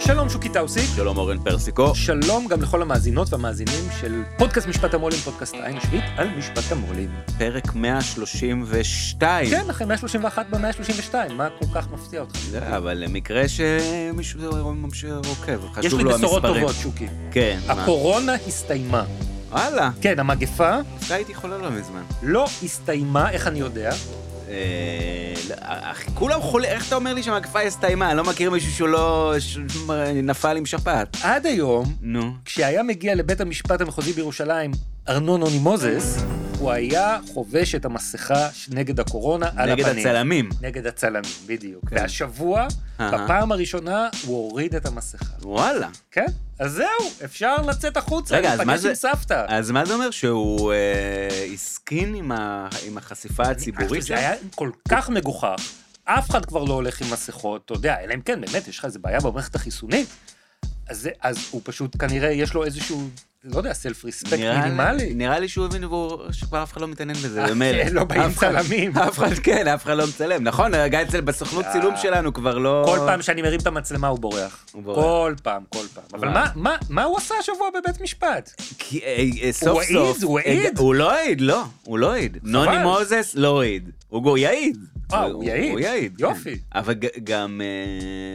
שלום שוקי טאוסיק. שלום אורן פרסיקו. שלום גם לכל המאזינות והמאזינים של פודקאסט משפט המו"לים, פודקאסט העין השביעית על משפט המו"לים. פרק 132. כן, אחרי 131 ב-132, מה כל כך מפתיע אותך? זה, אבל למקרה שמישהו ממשיך עוקב, יש חשוב לי לו בשורות המספרים. טובות, שוקי. כן, מה? הקורונה הסתיימה. וואלה, כן, המגפה אתה הייתי חולה לא מזמן. לא הסתיימה, איך אני יודע? אה, כולם חולה, איך אתה אומר לי שהמגפה הסתיימה? אני לא מכיר מישהו שהוא לא... שנפל עם שפעת. עד היום, נו. כשהיה מגיע לבית המשפט המחוזי בירושלים ארנון מוזס, הוא היה חובש את המסכה נגד הקורונה על נגד הפנים. הצלמים. נגד הצלמים, בדיוק. כן. והשבוע, אהה. בפעם הראשונה, הוא הוריד את המסכה. וואלה. כן? אז זהו, אפשר לצאת החוצה, רגע, להיפגש זה- עם סבתא. אז מה זה אומר? שהוא אה, הסכין עם ה- עם החשיפה הציבורית זה היה כל כך מגוחך, אף אחד כבר לא הולך עם מסכות, אתה יודע, אלא אם כן, באמת, יש לך איזה בעיה במערכת החיסונית. אז, זה- אז הוא פשוט, כנראה, יש לו איזשהו, לא יודע, סלף ריספקט מינימלי. נראה לי שהוא הבין שכבר אף אחד לא מתעניין בזה, אה, במילא. כן, לא באים צלמים. אף אחד, כן, אף אחד לא מצלם. נכון, רגע אצל בסוכנות אה. צילום שלנו כבר לא... כל פעם שאני מרים את המצלמה הוא בורח. הוא. כל פעם, כל פעם. אבל. מה, הוא עשה השבוע בבית משפט? כי אה, סוף העיד? סוף... הוא אה, העיד? הוא לא העיד, לא. הוא לא העיד. נוני מוזס לא העיד. הוא הוא יעיד. הוא יעיד? הוא יעיד. כן. יופי. אבל גם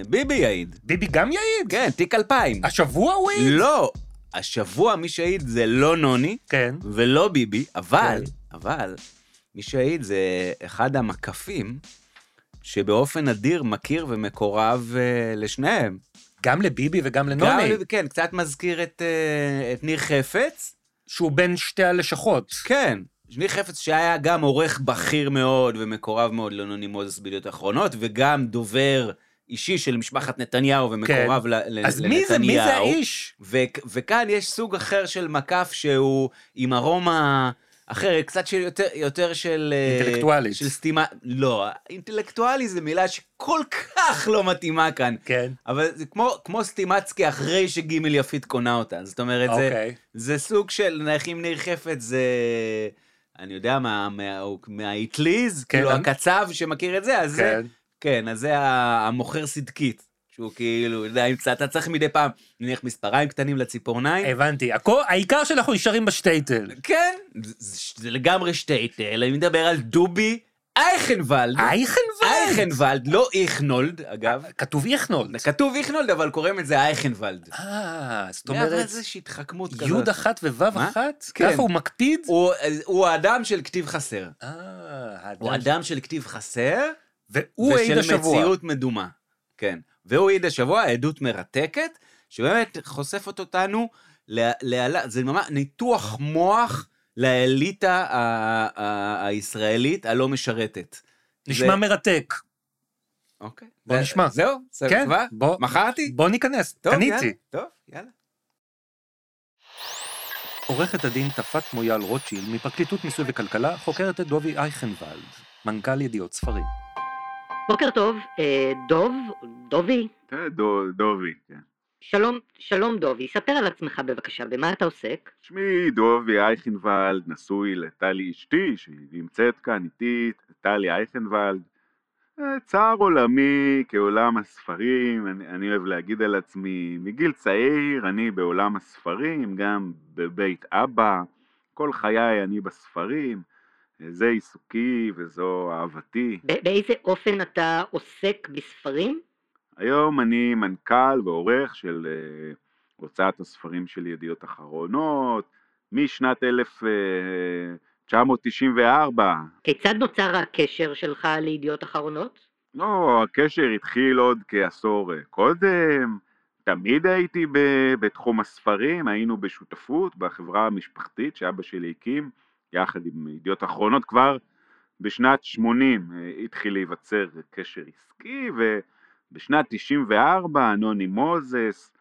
ביבי יעיד. ביבי גם יעיד? כן, תיק 2000. השבוע הוא העיד? לא. השבוע מי שהעיד זה לא נוני. כן. ולא ביבי, אבל, כן. אבל, מי שהעיד זה אחד המקפים שבאופן נדיר מכיר ומקורב אה, לשניהם. גם לביבי וגם לנוני, גם, כן, קצת מזכיר את, אה, את ניר חפץ. שהוא בין שתי הלשכות. כן, ניר חפץ שהיה גם עורך בכיר מאוד ומקורב מאוד לנוני מוזס בידיעות אחרונות, וגם דובר אישי של משפחת נתניהו ומקורב כן. ל- אז לנתניהו. מי זה, מי זה האיש? ו- וכאן יש סוג אחר של מקף שהוא עם ארומה אחרת, קצת של יותר, יותר של... אה, אינטלקטואלית. של סתימה, לא, אינטלקטואלי זה מילה שכל כך לא מתאימה כאן. כן. אבל זה כמו, כמו סטימצקי אחרי שגימל יפית קונה אותה, זאת אומרת, זה, אוקיי. זה סוג של, נניח אם ניר חפץ זה, אני יודע מה, מה, מהאטליז, כן. כאילו הקצב שמכיר את זה, אז זה, כן. אז זה המוכר סדקית. שהוא כאילו, אתה יודע, אתה צריך מדי פעם, נניח מספריים קטנים לציפורניים. הבנתי. הכל- העיקר שאנחנו נשארים בשטייטל. כן, זה, זה לגמרי שטייטל, אני מדבר על דובי אייכנוולד. אייכנוולד? אייכנוולד, לא איכנולד, אגב. כתוב איכנולד. כתוב איכנולד, אבל קוראים את זה אייכנוולד. אה, זאת אומרת, אומרת, זה שהתחכמות כזאת. יוד אחת ווו מה? אחת? כן. ככה הוא מקפיד? הוא, הוא האדם של כתיב חסר. אה, הוא האדם. אדם של כתיב חסר, והוא העיד ושל השבוע. מציאות מדומה. כן. והוא העיד השבוע עדות מרתקת, שבאמת חושפת אותנו, ל- ל- זה ממש ניתוח מוח לאליטה הישראלית הלא משרתת. נשמע זה- מרתק. אוקיי. בוא זה- נשמע. זהו? בסדר כן, כבר? בוא- מכרתי? בוא ניכנס. טוב, קניתי. יאללה. טוב, יאללה. עורכת הדין תפת מויאל רוטשילד מפרקליטות מיסוי וכלכלה חוקרת את דובי אייכנוולד, מנכ"ל ידיעות ספרים. בוקר טוב, אה, דוב, דובי, תראה, דו- דובי, כן. שלום, שלום דובי, ספר על עצמך בבקשה, במה אתה עוסק? שמי דובי אייכנוולד, נשוי לטלי אשתי, שהיא נמצאת כאן איתי, טלי אייכנוולד. אה, צער עולמי כעולם הספרים, אני, אני אוהב להגיד על עצמי, מגיל צעיר אני בעולם הספרים, גם בבית אבא, כל חיי אני בספרים, אה, זה עיסוקי וזו אהבתי. באיזה אופן אתה עוסק בספרים? היום אני מנכ"ל ועורך של אה, הוצאת הספרים של ידיעות אחרונות, משנת 1994. כיצד נוצר הקשר שלך לידיעות אחרונות? לא, הקשר התחיל עוד כעשור אה, קודם, תמיד הייתי ב- בתחום הספרים, היינו בשותפות בחברה המשפחתית שאבא שלי הקים, יחד עם ידיעות אחרונות כבר בשנת 80 אה, התחיל להיווצר קשר עסקי, ובשנת 94 נוני מוזס,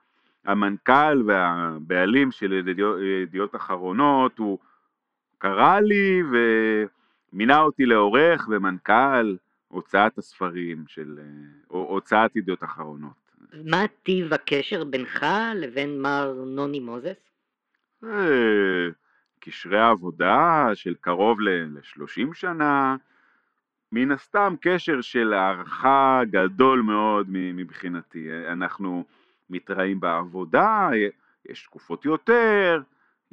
המנכ"ל והבעלים של ידיעות, ידיעות אחרונות, הוא קרא לי ומינה אותי לעורך ומנכ"ל הוצאת הספרים של הוצאת ידיעות אחרונות. מה טיב הקשר בינך לבין מר נוני מוזס? קשרי עבודה של קרוב ל-30 שנה, מן הסתם קשר של הערכה גדול מאוד מבחינתי. אנחנו מתראים בעבודה, יש תקופות יותר,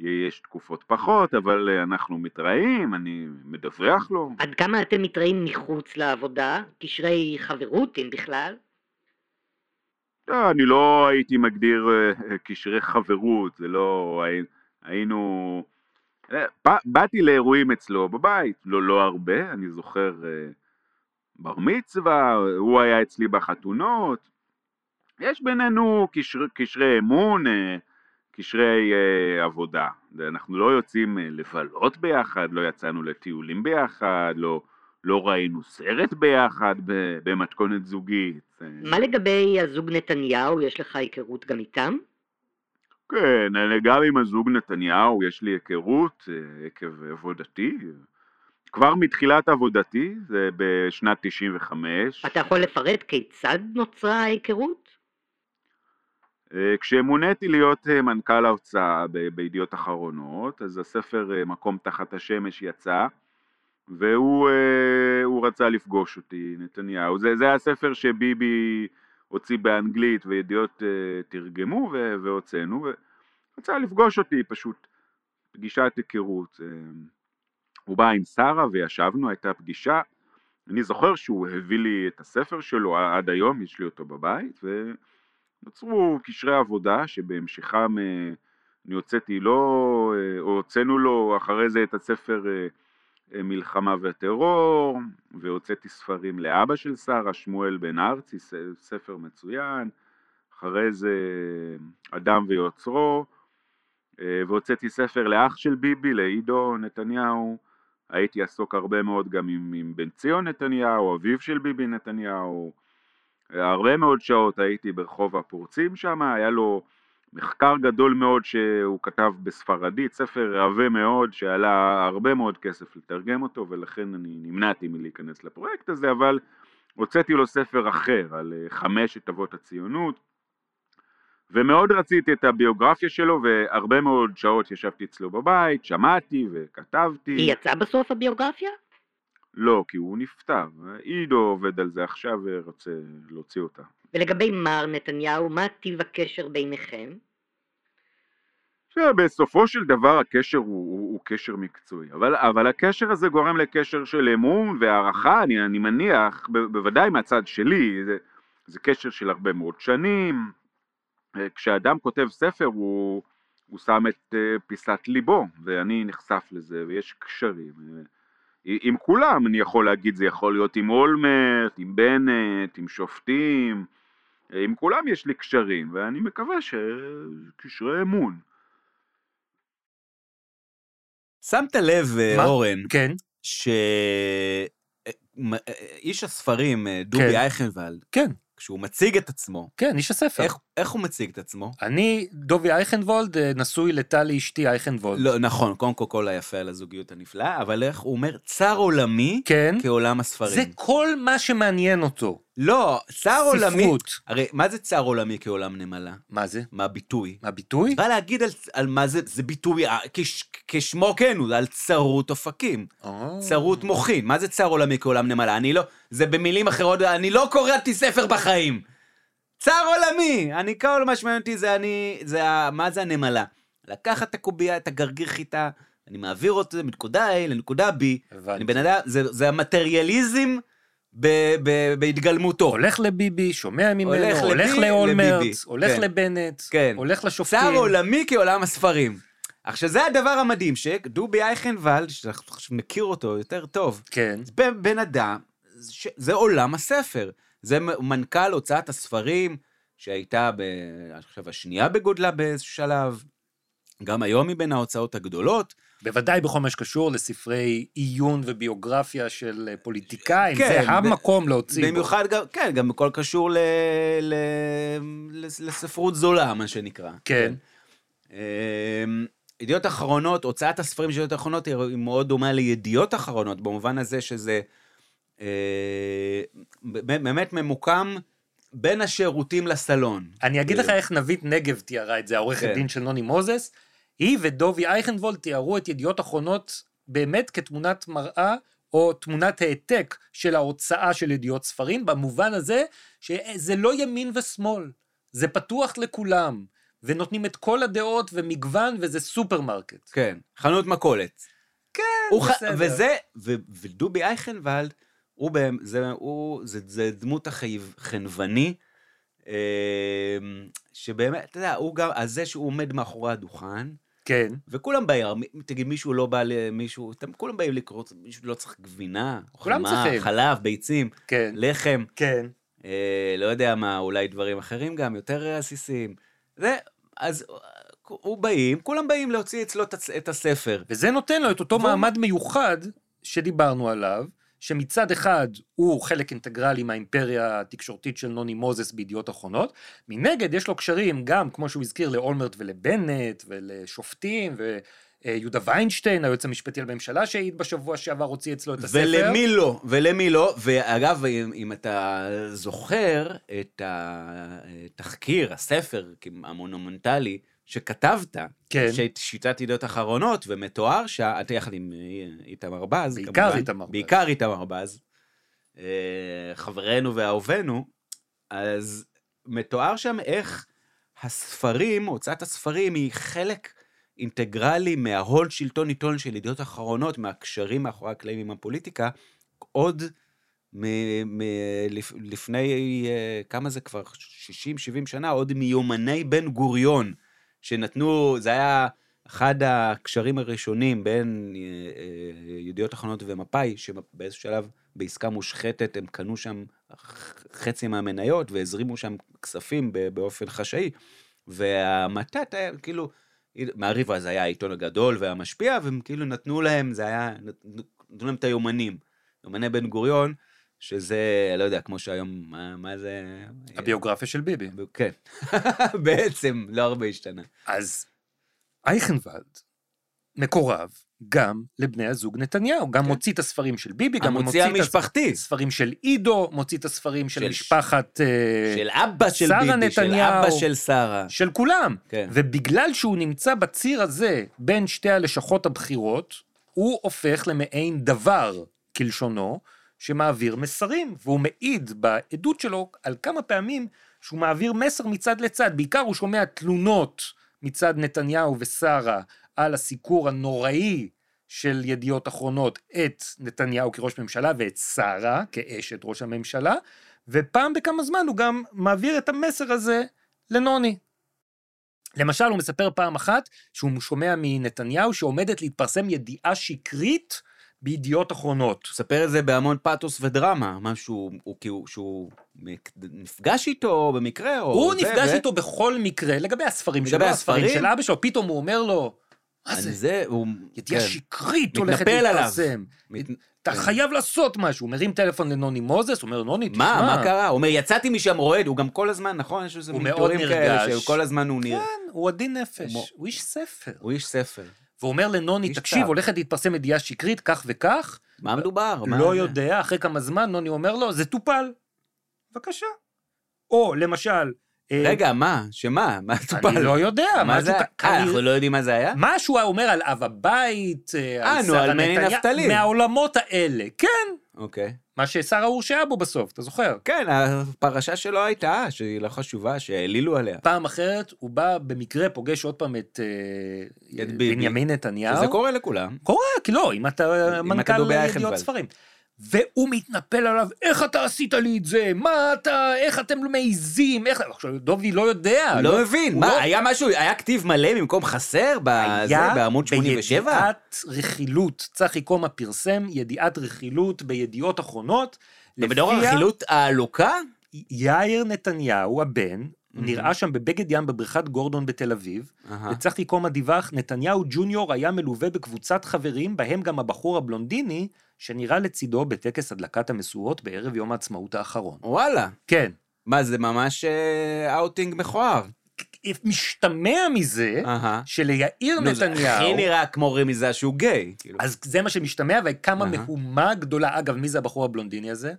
יש תקופות פחות, אבל אנחנו מתראים, אני מדווח לו. עד כמה אתם מתראים מחוץ לעבודה? קשרי חברות, אם בכלל? לא, אני לא הייתי מגדיר אה, קשרי חברות, זה לא... היינו... אה, באתי לאירועים אצלו בבית, לא, לא הרבה, אני זוכר אה, בר מצווה, הוא היה אצלי בחתונות. יש בינינו קשר, קשרי אמון, קשרי עבודה. אנחנו לא יוצאים לבלות ביחד, לא יצאנו לטיולים ביחד, לא, לא ראינו סרט ביחד במתכונת זוגית. מה לגבי הזוג נתניהו, יש לך היכרות גם איתם? כן, גם עם הזוג נתניהו יש לי היכרות אה, עקב עבודתי. כבר מתחילת עבודתי, זה בשנת 95. אתה יכול לפרט כיצד נוצרה ההיכרות? אה, כשמוניתי להיות אה, מנכ"ל ההוצאה בידיעות אחרונות, אז הספר מקום תחת השמש יצא. והוא רצה לפגוש אותי, נתניהו. זה, זה הספר שביבי הוציא באנגלית וידיעות אה, תרגמו והוצאנו, ורצה לפגוש אותי פשוט, פגישת היכרות. אה, הוא בא עם שרה וישבנו, הייתה פגישה. אני זוכר שהוא הביא לי את הספר שלו, עד היום יש לי אותו בבית, ונוצרו קשרי עבודה שבהמשכם אני הוצאתי לו, או הוצאנו לו אחרי זה את הספר אה, מלחמה וטרור, והוצאתי ספרים לאבא של שרה, שמואל בן ארצי, ספר מצוין, אחרי זה אדם ויוצרו, אה, והוצאתי ספר לאח של ביבי, לעידו נתניהו, הייתי עסוק הרבה מאוד גם עם, עם בן ציון נתניהו, אביו של ביבי נתניהו, הרבה מאוד שעות הייתי ברחוב הפורצים שם, היה לו מחקר גדול מאוד שהוא כתב בספרדית, ספר עבה מאוד שעלה הרבה מאוד כסף לתרגם אותו ולכן אני נמנעתי מלהיכנס לפרויקט הזה, אבל הוצאתי לו ספר אחר על אה, חמשת אבות הציונות ומאוד רציתי את הביוגרפיה שלו והרבה מאוד שעות ישבתי אצלו בבית, שמעתי וכתבתי. היא יצאה בסוף הביוגרפיה? לא, כי הוא נפטר. עידו עובד על זה עכשיו ורוצה להוציא אותה. ולגבי מר נתניהו, מה טיב הקשר ביניכם? בסופו של דבר הקשר הוא, הוא, הוא קשר מקצועי, אבל, אבל הקשר הזה גורם לקשר של אמון והערכה, אני, אני מניח, ב, בוודאי מהצד שלי, זה, זה קשר של הרבה מאוד שנים, אה, כשאדם כותב ספר הוא, הוא שם את אה, פיסת ליבו, ואני נחשף לזה, ויש קשרים. עם כולם אני יכול להגיד, זה יכול להיות עם אולמרט, עם בנט, עם שופטים, עם כולם יש לי קשרים, ואני מקווה שקשרי אמון. שמת לב, אה, מה? אורן, כן. שאיש אה, הספרים, אה, דובי כן. אייכנוולד, כן. כשהוא מציג את עצמו. כן, איש הספר. איך, איך הוא מציג את עצמו? אני, דובי אייכנוולד, נשוי לטלי אשתי אייכנוולד. לא, נכון, קודם כל כל היפה על הזוגיות הנפלאה, אבל איך הוא אומר, צר עולמי כן. כעולם הספרים. זה כל מה שמעניין אותו. לא, צר עולמי... ספרות. הרי מה זה צר עולמי כעולם נמלה? מה זה? מה הביטוי? מה הביטוי? בא להגיד על, על מה זה, זה ביטוי, אה, כש, כשמו כן הוא, על צרות אופקים. Oh. צרות מוחין. מה זה צר עולמי כעולם נמלה? אני לא, זה במילים אחרות, אני לא קוראתי ספר בחיים. צר עולמי! אני, כל מה שמעניין אותי זה אני, זה ה... מה זה הנמלה? לקחת את הקובייה, את הגרגיר חיטה, אני מעביר אותו מנקודה A לנקודה B, הבנתי. אני בן אדם, זה, זה המטריאליזם ב, ב, בהתגלמותו. הולך לביבי, שומע ממנו, הולך, הולך לאולמרט, הולך כן. לבנט, כן. הולך לשופטים. צר עולמי כעולם הספרים. עכשיו, זה הדבר המדהים, שדובי אייכנוולד, שאנחנו מכיר אותו יותר טוב, כן. זה בן אדם, זה עולם הספר. זה מנכ"ל הוצאת הספרים, שהייתה, ב, אני חושב, השנייה בגודלה באיזשהו שלב. גם היום היא בין ההוצאות הגדולות. בוודאי בכל מה שקשור לספרי עיון וביוגרפיה של אה, פוליטיקאים, כן, זה המקום להוציא. במיוחד גם, כן, גם הכל קשור ל, ל, לס- לספרות זולה, מה שנקרא. כן. אמ, ידיעות אחרונות, הוצאת הספרים של ידיעות אחרונות היא מאוד דומה לידיעות אחרונות, במובן הזה שזה אה, באמת ממוקם בין השירותים לסלון. אני אגיד לך איך נבית נגב תיארה את זה, העורכת כן. דין של נוני מוזס. היא ודובי אייכנבולד תיארו את ידיעות אחרונות באמת כתמונת מראה או תמונת העתק של ההוצאה של ידיעות ספרים, במובן הזה שזה לא ימין ושמאל, זה פתוח לכולם, ונותנים את כל הדעות ומגוון וזה סופרמרקט. כן, חנות מכולת. כן, הוא ח... בסדר. וזה, ו... ודובי אייכנוולד, הוא, בהם, זה, הוא, זה, זה דמות החנווני, אה, שבאמת, אתה יודע, הוא גם, על זה שהוא עומד מאחורי הדוכן, כן, וכולם באים, תגיד, מישהו לא בא למישהו, אתם כולם באים לקרוא, מישהו לא צריך גבינה, כולם חמאה, צריכים. חלב, ביצים, כן, לחם, כן. אה, לא יודע מה, אולי דברים אחרים גם, יותר עסיסיים. זה, אז אה, הוא באים, כולם באים להוציא אצלו את הספר. וזה נותן לו את אותו והוא- מעמד מיוחד שדיברנו עליו, שמצד אחד הוא חלק אינטגרלי מהאימפריה התקשורתית של נוני מוזס בידיעות אחרונות, מנגד יש לו קשרים גם, כמו שהוא הזכיר, לאולמרט ולבנט ולשופטים, ויהודה ויינשטיין, היועץ המשפטי לממשלה שהעיד בשבוע שעבר, הוציא אצלו את הספר. ולמי לא, ולמי לא, ואגב, אם, אם אתה זוכר את התחקיר, הספר המונומנטלי שכתבת, כן. שאת שיטת ידיעות אחרונות, ומתואר שאתה יחד עם אה, איתמר בז, בעיקר איתמר בז. בעיקר איתמר בז, חברנו ואהובנו, אז מתואר שם איך הספרים, הוצאת הספרים היא חלק אינטגרלי מההון שלטון עיתון של ידיעות אחרונות, מהקשרים מאחורי הקלעים עם הפוליטיקה, עוד מ- מ- לפ- לפני, אה, כמה זה כבר, 60-70 שנה, עוד מיומני בן גוריון, שנתנו, זה היה אחד הקשרים הראשונים בין אה, אה, ידיעות אחרונות ומפא"י, שבאיזשהו שלב בעסקה מושחתת הם קנו שם חצי מהמניות והזרימו שם כספים באופן חשאי, והמתת היה כאילו, מעריב אז היה העיתון הגדול והמשפיע, והם כאילו נתנו להם, זה היה, נתנו להם את היומנים, יומני בן גוריון, שזה, לא יודע, כמו שהיום, מה, מה זה? הביוגרפיה של ביבי. כן, בעצם, לא הרבה השתנה. אז אייכנוולד מקורב גם לבני הזוג נתניהו, גם כן. מוציא את הספרים של ביבי, גם מוציא את המשפחתי. הספרים של עידו, מוציא את הספרים של של- משפחת... אה, של אבא של שרה ביבי, של נתניהו. אבא של שרה. של כולם. כן. ובגלל שהוא נמצא בציר הזה בין שתי הלשכות הבכירות, הוא הופך למעין דבר, כלשונו, שמעביר מסרים, והוא מעיד בעדות שלו על כמה פעמים שהוא מעביר מסר מצד לצד, בעיקר הוא שומע תלונות מצד נתניהו ושרה על הסיקור הנוראי של ידיעות אחרונות את נתניהו כראש ממשלה ואת שרה כאשת ראש הממשלה, ופעם בכמה זמן הוא גם מעביר את המסר הזה לנוני. למשל, הוא מספר פעם אחת שהוא שומע מנתניהו שעומדת להתפרסם ידיעה שקרית בידיעות אחרונות. מספר את זה בהמון פאתוס ודרמה, משהו הוא כאילו שהוא נפגש איתו במקרה, או הוא זה, נפגש ו- איתו בכל מקרה, לגבי הספרים לגבי שלו, הספרים הספרים? של אבא שלו, פתאום הוא אומר לו, מה זה, זה, הוא... ידיעה כן. שקרית הולכת. להתפרסם. מת- אתה כן. חייב לעשות משהו. הוא מרים טלפון לנוני מוזס, אומר, נוני, תשמע. מה, מה קרה? הוא אומר, יצאתי משם רועד, הוא גם כל הזמן, נכון? יש איזה תיאורים כאלה. שכל הזמן הוא נראה. כן, הוא עדין נפש, הוא איש ספר. הוא איש ספר. והוא אומר לנוני, תקשיב. הולכת להתפרסם ידיעה שקרית, כך וכך, מה מדובר? מה לא זה? יודע, אחרי כמה זמן נוני אומר לו, זה טופל. בבקשה. או למשל, אה, רגע, מה? שמה? מה טופל? אני לא יודע, מה משהו זה? אה, אנחנו לא יודעים מה זה היה? משהו הוא אומר על אב הבית, אה, אה, על נו, שרה על מני נתניה- נפתלי. מהעולמות האלה, כן. אוקיי. מה ששרה הורשעה בו בסוף, אתה זוכר? כן, הפרשה שלו הייתה, שהיא לא חשובה, שהעלילו עליה. פעם אחרת הוא בא במקרה, פוגש עוד פעם את אה, את. בנימין נתניהו. שזה קורה לכולם. קורה, כי לא, אם אתה אם מנכ"ל ידיעות. ספרים. והוא מתנפל עליו, איך אתה עשית לי את זה? מה אתה, איך אתם לא מעיזים? איך... עכשיו, דובי לא יודע. לא מבין, הוא מה, לא- היה משהו, היה כתיב מלא במקום חסר בזה, היה בעמוד 87? בידיעת רכילות, צחי קומה פרסם ידיעת רכילות בידיעות אחרונות. במדור הרכילות העלוקה? יאיר נתניהו, הבן, נראה שם בבגד ים בבריכת גורדון בתל אביב. וצחי קומה דיווח, נתניהו ג'וניור היה מלווה בקבוצת חברים, בהם גם הבחור הבלונדיני, שנראה לצידו בטקס הדלקת המשואות בערב יום העצמאות האחרון. וואלה. כן, מה, זה ממש אה, אאוטינג מכוער. משתמע מזה אהה. שליאיר נו, זה הכי נתניהו, נראה כמו רמיזה שהוא גיי. כאילו. אז זה מה שמשתמע, וכמה אהה. מהומה גדולה. אגב, מי זה הבחור הבלונדיני הזה?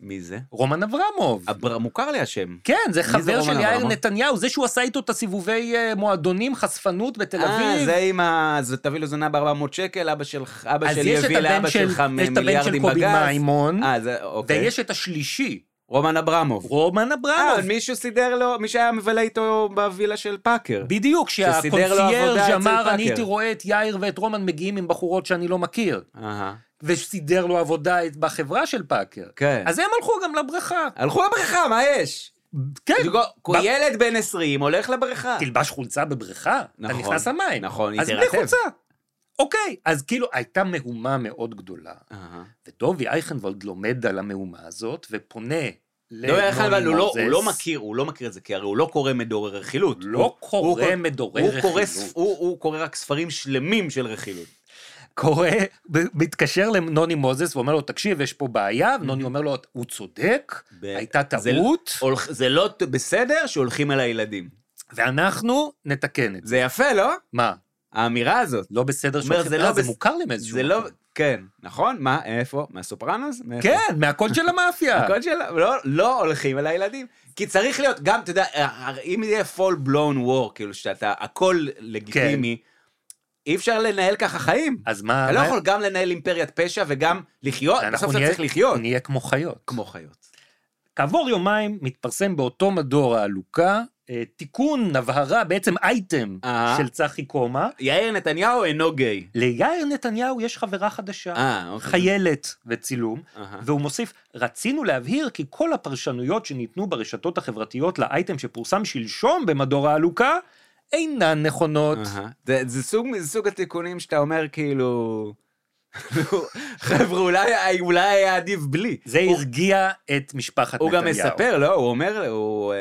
מי זה? רומן אברמוב. אבר- מוכר לי השם. כן, זה זה חבר רומן של יאיר אברמוב? נתניהו, זה שהוא עשה איתו את הסיבובי אה, מועדונים, חספנות בתל אה, אביב. זה עם ה... זה תביא לו זונה ב-400 שקל, אבא של... אבא אז שלי הביא לאבא של, שלך יש את הבן של מיליארדים קובי בגז. מימון, אה, זה, אוקיי. ויש את השלישי, רומן אברמוב. רומן אה, אברמוב. מישהו סידר לו, מי שהיה מבלה איתו בווילה של פאקר. בדיוק, שהקונסיירג' אמר, פאקר." אני הייתי רואה את יאיר ואת רומן מגיעים עם בחורות שאני לא מכיר, אהה. וסידר לו עבודה בחברה של פאקר. כן. אז הם הלכו גם לבריכה. הלכו לבריכה, מה יש? כן, ב- ילד בן 20 הולך לבריכה. תלבש חולצה בבריכה, אתה נכון, נכנס למים. נכון, היא אז בלי. חולצה. אוקיי, אז כאילו הייתה מהומה מאוד גדולה, אהה. ודובי אייכנוולד לומד על המהומה הזאת, ופונה לא, אבל הוא לא- הוא לא. מכיר, הוא לא מכיר את זה, כי הרי הוא לא קורא מדורי רכילות. לא הוא- קורא הוא- מדורי הוא קורא רכילות. ספ- הוא הוא קורא רק ספרים שלמים של רכילות. קורא, מתקשר לנוני מוזס ואומר לו, תקשיב, יש פה בעיה, ונוני אומר לו, הוא צודק, ב- הייתה זה- טעות, הולכ- זה לא ט- בסדר שהולכים על הילדים. ואנחנו נתקן את זה. זה יפה, לא? מה, האמירה הזאת. לא בסדר שהולכים, זה אה, לא זה בס- מוכר לי מאיזשהו זה לא... כן, נכון? מה, איפה? מהסופרנוס? מאיפה? כן, מהקול של המאפיה. הקוד של... לא, לא הולכים על הילדים. כי צריך להיות, גם, אתה יודע, אם יהיה full blown war, כאילו שאתה, הכל לגיטימי, אי אפשר לנהל ככה חיים. אז מה, אתה לא מה- יכול גם לנהל אימפריית פשע וגם לחיות, בסוף אתה צריך לחיות. נהיה כמו חיות. כמו חיות. כעבור יומיים מתפרסם באותו מדור העלוקה אה, תיקון, הבהרה, בעצם אייטם אה. של צחי קומה. יאיר נתניהו אינו גיי. ליאיר נתניהו יש חברה חדשה, אה, אוקיי. חיילת וצילום, אהה. והוא מוסיף, רצינו להבהיר כי כל הפרשנויות שניתנו ברשתות החברתיות לאייטם שפורסם שלשום במדור העלוקה, אינן נכונות. זה- זה סוג זה סוג התיקונים שאתה אומר כאילו... חבר'ה, אולי אולי היה עדיף בלי. זה הוא- הרגיע את משפחת הוא נתניהו. גם מספר, לא? הוא אומר, הוא אה,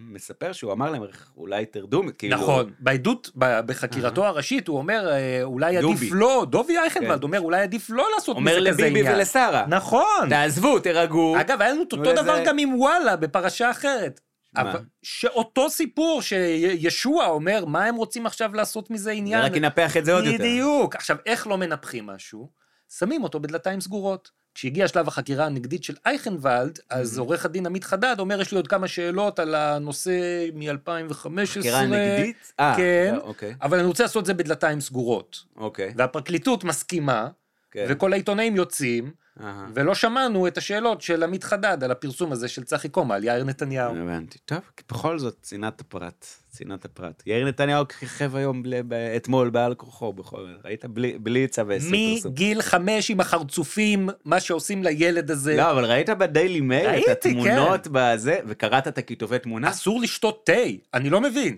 מספר שהוא אמר להם, אולי תרדו, כאילו... נכון, בעדות, בחקירתו הראשית, הוא אומר, אה, אולי דובי. עדיף לא, דובי אייכנוולד כן. אומר, אולי עדיף לא לעשות אומר מזה כזה לביבי עניין. ולשרה. נכון. תעזבו, תירגעו. אגב, היה לנו אותו דבר גם עם וואלה בפרשה אחרת. אבל שאותו סיפור שישוע אומר, מה הם רוצים עכשיו לעשות מזה זה עניין? רק ינפח את זה עוד יותר. בדיוק. עכשיו, איך לא מנפחים משהו? שמים אותו בדלתיים סגורות. כשהגיע שלב החקירה הנגדית של אייכנוולד, אז. עורך הדין עמית חדד אומר, יש לי עוד כמה שאלות על הנושא מ-2015. חקירה נגדית? אה, כן. אוקיי, אבל אני רוצה לעשות את זה בדלתיים סגורות. אוקיי. והפרקליטות מסכימה, כן. וכל העיתונאים יוצאים, אהה. ולא שמענו את השאלות של עמית חדד על הפרסום הזה של צחי קומה על יאיר נתניהו. הבנתי. טוב, כי בכל זאת, צנעת הפרט. צנעת הפרט. יאיר נתניהו כיכב היום, ל- ב- אתמול, בעל כורחו, בכל זאת. ראית? בלי- בלי צווי עשר פרסום. מגיל חמש עם החרצופים, מה שעושים לילד הזה. לא, אבל ראית בדיילי מייל את ראיתי, התמונות בזה, וקראת את הכיתובי תמונה? אסור לשתות תה, אני לא מבין.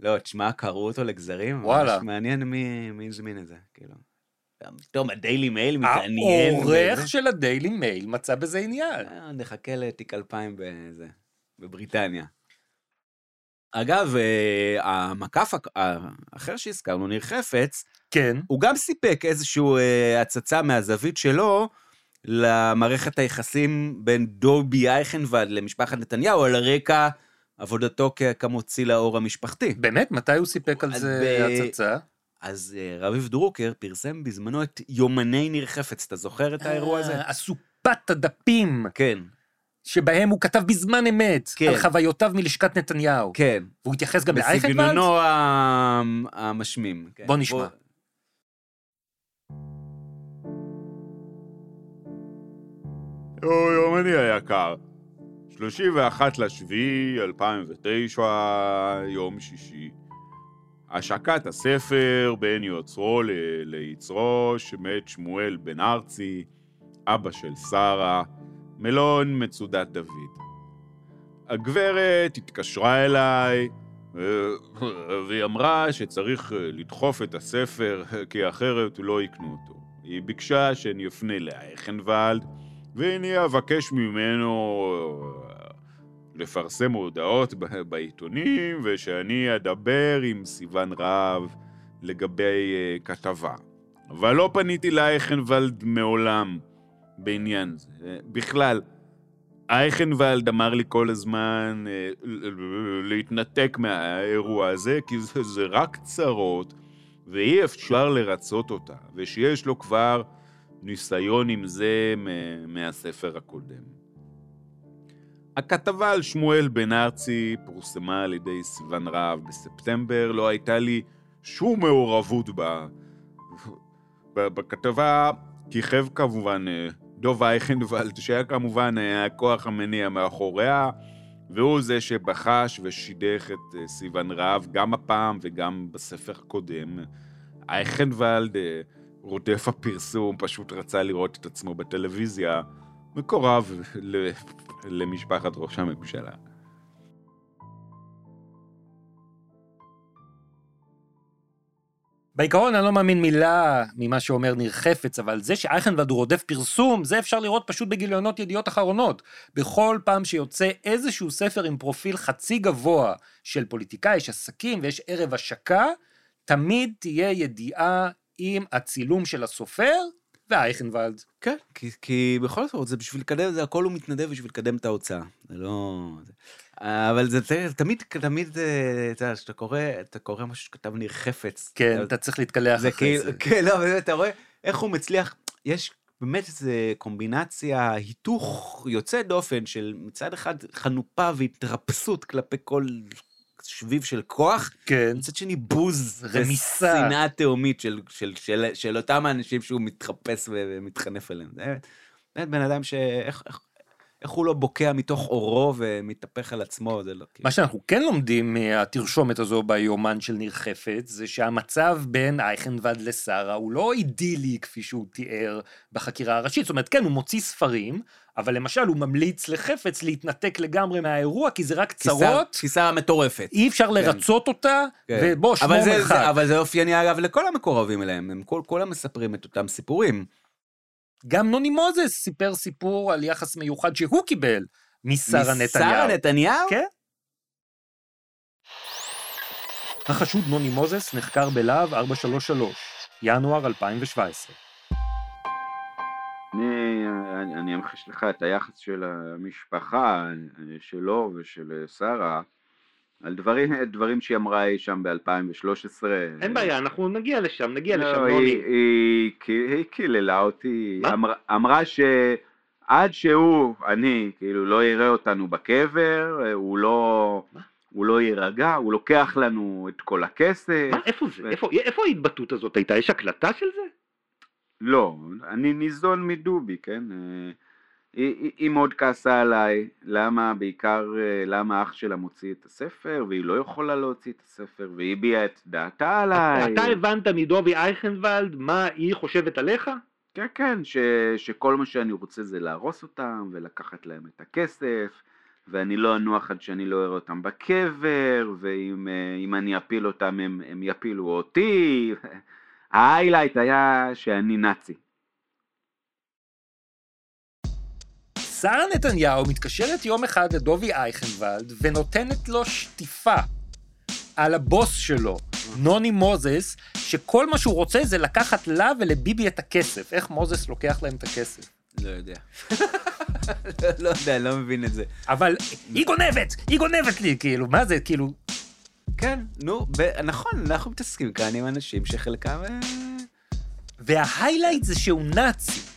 לא, תשמע, קראו אותו לגזרים. וואלה. ממש מעניין מי הזמין את זה, כאילו. גם פתאום הדיילי מייל מתעניין. העורך. של הדיילי מייל מצא בזה עניין. אה, נחכה לתיק 2000 בזה, בבריטניה. אגב, אה, המקף הק- האחר שהזכרנו, ניר חפץ, כן, הוא גם סיפק איזושהי אה, הצצה מהזווית שלו למערכת היחסים בין דובי אייכנוולד למשפחת נתניהו, על רקע עבודתו כמוציא לאור המשפחתי. באמת? מתי הוא סיפק על זה ב- הצצה? אז אה, רביב דרוקר פרסם בזמנו את יומני ניר חפץ, אתה זוכר את האירוע הזה? אה, אסופת הדפים כן, שבהם הוא כתב בזמן אמת כן. על חוויותיו מלשכת נתניהו. כן. והוא התייחס גם לאייכנוולד? בסגנונו המשמים. כן. בוא נשמע. יו, יומני היקר. 31 לשביעי 2009, יום שישי. השקת הספר בין יוצרו ל- ליצרו שמת שמואל בן ארצי, אבא של שרה, מלון מצודת דוד. הגברת התקשרה אליי אה, והיא אמרה שצריך אה, לדחוף את הספר כי אחרת לא יקנו אותו. היא ביקשה שאני אפנה לאייכנוולד ואני אבקש ממנו אה, לפרסם הודעות בעיתונים, ושאני אדבר עם סיון רהב לגבי אה, כתבה. אבל לא פניתי לאייכנוולד מעולם בעניין זה. אה, בכלל, אייכנוולד אמר לי כל הזמן ל- להתנתק מהאירוע הזה, כי זה, זה רק צרות, ואי אפשר לרצות אותה, ושיש לו כבר ניסיון עם זה מהספר הקודם. הכתבה על שמואל בן ארצי פורסמה על ידי סיון רהב בספטמבר, לא הייתה לי שום מעורבות בה. בכתבה כיכב כמובן אה, דוב אייכנוולד, שהיה כמובן אה, הכוח המניע מאחוריה, והוא זה שבחש ושידך את אה, סיון רהב גם הפעם וגם בספר הקודם. אייכנוולד, רודף הפרסום, פשוט רצה לראות את עצמו בטלוויזיה, מקורב למשפחת ראש הממשלה. בעיקרון אני לא מאמין מילה ממה שאומר ניר חפץ, אבל זה שאייכנוולד הוא רודף פרסום, זה אפשר לראות פשוט בגיליונות ידיעות אחרונות. בכל פעם שיוצא איזשהו ספר עם פרופיל חצי גבוה של פוליטיקאי, יש עסקים ויש ערב השקה, תמיד תהיה ידיעה עם הצילום של הסופר ואייכנוולד. כן, כי, כי בכל זאת, זה בשביל לקדם, זה הכל הוא מתנדב בשביל לקדם את ההוצאה. זה לא... אבל זה תמיד, תמיד, אה, אתה יודע, כשאתה קורא, אתה קורא משהו שכתב ניר חפץ. כן, אתה צריך להתקלח אחרי כאילו, זה. כן, לא, באמת, אתה רואה איך הוא מצליח, יש באמת איזו קומבינציה, היתוך יוצא דופן של מצד אחד חנופה והתרפסות כלפי כל שביב של כוח, כן. מצד שני בוז, רמיסה. ושנאה תהומית של, של, של, של אותם האנשים שהוא מתחפש ומתחנף אליהם. זה באמת, באמת בן אדם שאיך איך, איך הוא לא בוקע מתוך אורו ומתהפך על עצמו, זה לא... מה שאנחנו כן לומדים מהתרשומת הזו ביומן של ניר חפץ, זה שהמצב בין אייכנוולד לשרה הוא לא אידילי כפי שהוא תיאר בחקירה הראשית. זאת אומרת, כן, הוא מוציא ספרים, אבל למשל הוא ממליץ לחפץ להתנתק לגמרי מהאירוע, כי זה רק צרות, תפיסה מטורפת. אי אפשר לרצות אותה, כן. ובוא, שמור מרחק. אבל זה אופייני אגב לכל המקורבים אליהם, הם כל, כולם מספרים את אותם סיפורים. גם נוני מוזס סיפר סיפור על יחס מיוחד שהוא קיבל משרה נתניהו. משרה נתניהו? כן. החשוד נוני מוזס נחקר בלהב 433, ינואר 2017. אני, אני, אני אמחיש לך את היחס של המשפחה שלו ושל שרה על דברים, דברים שהיא אמרה אי שם ב-2013. אין בעיה, אנחנו נגיע לשם, נגיע לשם, לא, נוני. היא, היא, היא, היא קיללה אותי, מה? אמר, אמרה שעד שהוא, אני, כאילו, לא יראה אותנו בקבר, אה, הוא לא, מה? הוא לא יירגע, הוא לוקח לנו את כל הכסף. מה, איפה זה? ו- איפה- איפה ההתבטאות הזאת הייתה? יש הקלטה של זה? לא, אני ניזון מדובי, כן? היא, היא, מאוד כעסה עליי, למה, בעיקר אה, למה אח שלה מוציא את הספר, והיא לא יכולה להוציא את הספר, והיא הביעה את דעתה עליי. אתה הבנת מדובי אייכנוולד מה היא חושבת עליך? כן, כן, ש, שכל מה שאני רוצה זה להרוס אותם, ולקחת להם את הכסף, ואני לא אנוח עד שאני לא אראה אותם בקבר, ואם אה, אני אפיל אותם הם, הם יפילו אותי. ההיילייט היה שאני נאצי. שרה נתניהו מתקשרת יום אחד לדובי אייכנוולד ונותנת לו שטיפה על הבוס שלו, נוני מוזס, שכל מה שהוא רוצה זה לקחת לה ולביבי את הכסף. איך מוזס לוקח להם את הכסף? לא יודע. לא יודע, לא מבין את זה. אבל היא גונבת, היא גונבת לי, כאילו, מה זה, כאילו... כן, נו, ב- נכון, אנחנו מתעסקים כאן עם אנשים שחלקם... אה, וההיילייט זה שהוא נאצי.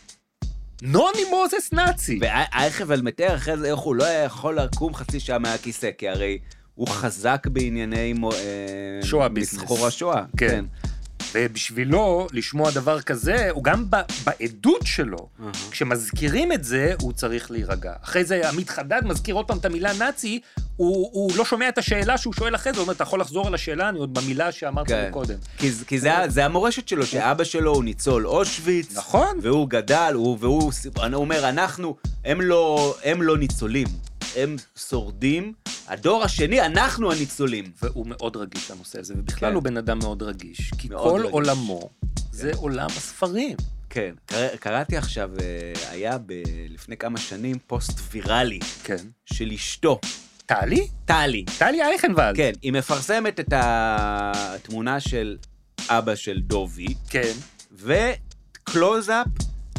נוני מוזס נאצי. ואייכבל מתאר אחרי זה איך הוא לא היה יכול לקום חצי שעה מהכיסא, כי הרי הוא חזק בענייני אה, שואה ביזנס. מסחור השואה. כן. ובשבילו, לשמוע דבר כזה, הוא גם ב- בעדות שלו, אהה. כשמזכירים את זה, הוא צריך להירגע. אחרי זה עמית חדד מזכיר עוד פעם את המילה נאצי, הוא, הוא לא שומע את השאלה שהוא שואל אחרי זה, הוא אומר, אתה יכול לחזור על השאלה, אני עוד במילה שאמרת כן. קודם. כי, כי זה, זה המורשת שלו, שאבא שלו הוא ניצול אושוויץ. נכון. והוא גדל, הוא, והוא הוא אומר, אנחנו, הם לא, הם לא ניצולים, הם שורדים. הדור השני, אנחנו הניצולים. והוא מאוד רגיש לנושא הזה, ובכלל כן. הוא בן אדם מאוד רגיש, כי מאוד כל רגיש. עולמו זה עולם הספרים. כן. קרא, קראתי עכשיו, אה, היה ב, לפני כמה שנים פוסט ויראלי כן. של אשתו, טלי? טלי. טלי אייכנוולד. כן, היא מפרסמת את התמונה של אבא של דובי, כן. וקלוזאפ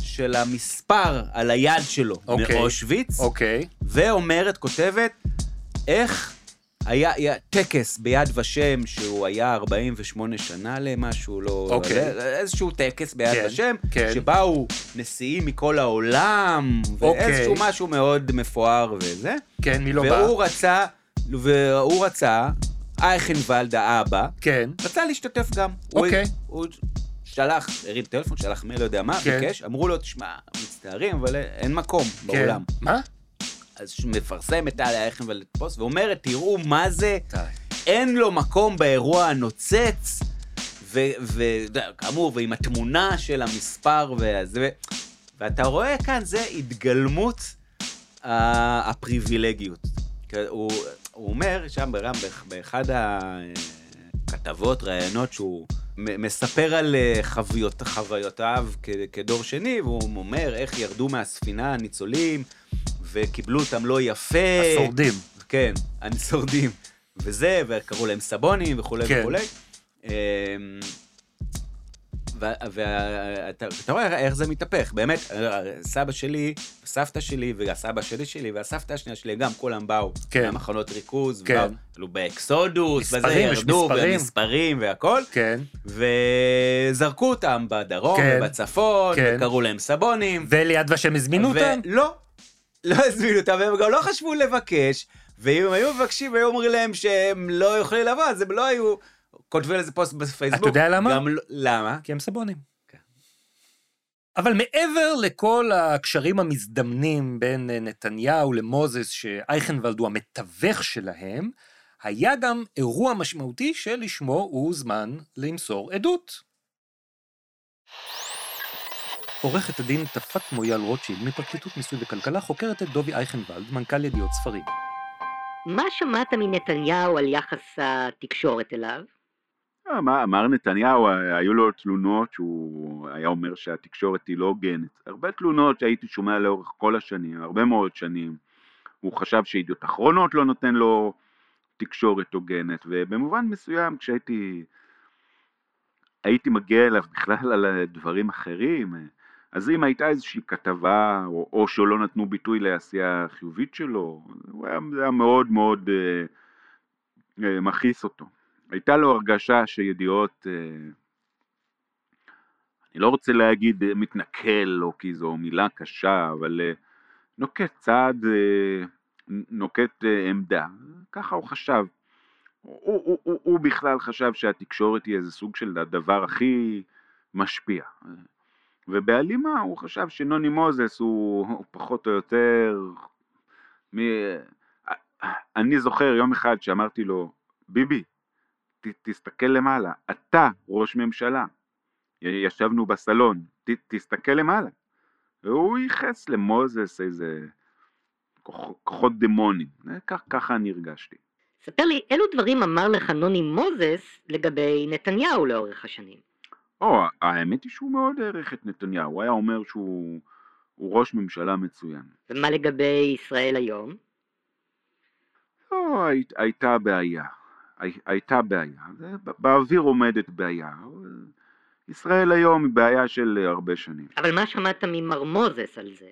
של המספר על היד שלו אוקיי. מאושוויץ, אוקיי. ואומרת, כותבת, איך היה, היה טקס ביד ושם שהוא היה 48 שנה למשהו, לא... אוקיי. איזשהו טקס ביד כן, ושם, כן. שבאו נשיאים מכל העולם, אוקיי. ואיזשהו משהו מאוד מפואר וזה. כן, מי לא בא? והוא רצה, והוא רצה, אייכנוולד האבא, כן. רצה להשתתף גם. הוא- אוקיי. הוא שלח, הרים טלפון, שלח מייל, לא יודע מה, כן. ביקש, אמרו לו, תשמע, מצטערים, אבל אין מקום כן. באולם. מה? אז הוא מפרסם את טליה אייכנוולד פוסט, ואומרת, תראו מה זה. אין לו מקום באירוע הנוצץ, וכאמור, ועם התמונה של המספר, וזה, ואתה רואה כאן, זה התגלמות ה- הפריבילגיות. כי הוא, הוא אומר שם ברם, באח- באחד הכתבות, ראיונות, שהוא מספר על אה, חוויות, חוויותיו כדור שני, והוא אומר איך ירדו מהספינה הניצולים, וקיבלו אותם לא יפה. השורדים. כן, השורדים. וזה, וקראו להם סבונים וכולי כן. וכולי. אמ, ואתה רואה איך זה מתהפך, באמת, סבא שלי, סבתא שלי, והסבא שלי שלי, והסבתא השנייה שלי, גם כולם באו כן. מהמחנות ריכוז, כן. עלו באקסודוס, וזה מספרים, ירדו, מספרים. ומספרים והכל, כן. וזרקו אותם בדרום כן. ובצפון, כן. וקראו להם סבונים. וליד ושם הזמינו אותם? לא, לא הזמינו אותם, והם גם לא חשבו לבקש, ואם היו מבקשים והיו אומרים להם שהם לא יכולים לבוא, אז הם לא היו כותבים על זה פוסט בפייסבוק. אתה יודע למה? גם לא- למה? כי הם סבונים. כן. אבל מעבר לכל הקשרים המזדמנים בין אה, נתניהו למוזס, שאייכנוולד הוא המתווך שלהם, היה גם אירוע משמעותי שלשמו הוא הוזמן למסור עדות. עורכת הדין תפת מויאל רוטשילד מפרקליטות מיסוי וכלכלה חוקרת את דובי אייכנוולד, מנכ"ל ידיעות ספרים. מה שמעת מנתניהו על יחס התקשורת אליו? אמר, אמר נתניהו, היו לו תלונות שהוא היה אומר שהתקשורת היא לא הוגנת. הרבה תלונות שהייתי שומע לאורך כל השנים, הרבה מאוד שנים. הוא חשב שידיעות אחרונות לא נותן לו תקשורת הוגנת, ובמובן מסוים כשהייתי הייתי מגיע אליו בכלל על דברים אחרים, אז אם הייתה איזושהי כתבה, או, או שלא נתנו ביטוי לעשייה החיובית שלו, הוא היה, זה היה מאוד מאוד אה, אה, מכעיס אותו. הייתה לו הרגשה שידיעות, אה, אני לא רוצה להגיד אה, מתנכל, או כי זו מילה קשה, אבל אה, נוקט צעד, אה, נוקט אה, עמדה, ככה הוא חשב. הוא, הוא, הוא, הוא בכלל חשב שהתקשורת היא איזה סוג של הדבר הכי משפיע. ובהלימה הוא חשב שנוני מוזס הוא, הוא פחות או יותר... מ... אני זוכר יום אחד שאמרתי לו, ביבי, ת, תסתכל למעלה, אתה ראש ממשלה. ישבנו בסלון, ת, תסתכל למעלה. והוא ייחס למוזס איזה כוח, כוחות דמונים. כך, ככה אני הרגשתי. ספר לי, אילו דברים אמר לך נוני מוזס לגבי נתניהו לאורך השנים? או, האמת היא שהוא מאוד העריך את נתניהו, הוא היה אומר שהוא הוא ראש ממשלה מצוין. ומה לגבי ישראל היום? לא, הי, הייתה בעיה, הי, הייתה בעיה, באוויר עומדת בעיה. ישראל היום היא בעיה של הרבה שנים. אבל מה שמעת ממר מוזס על זה?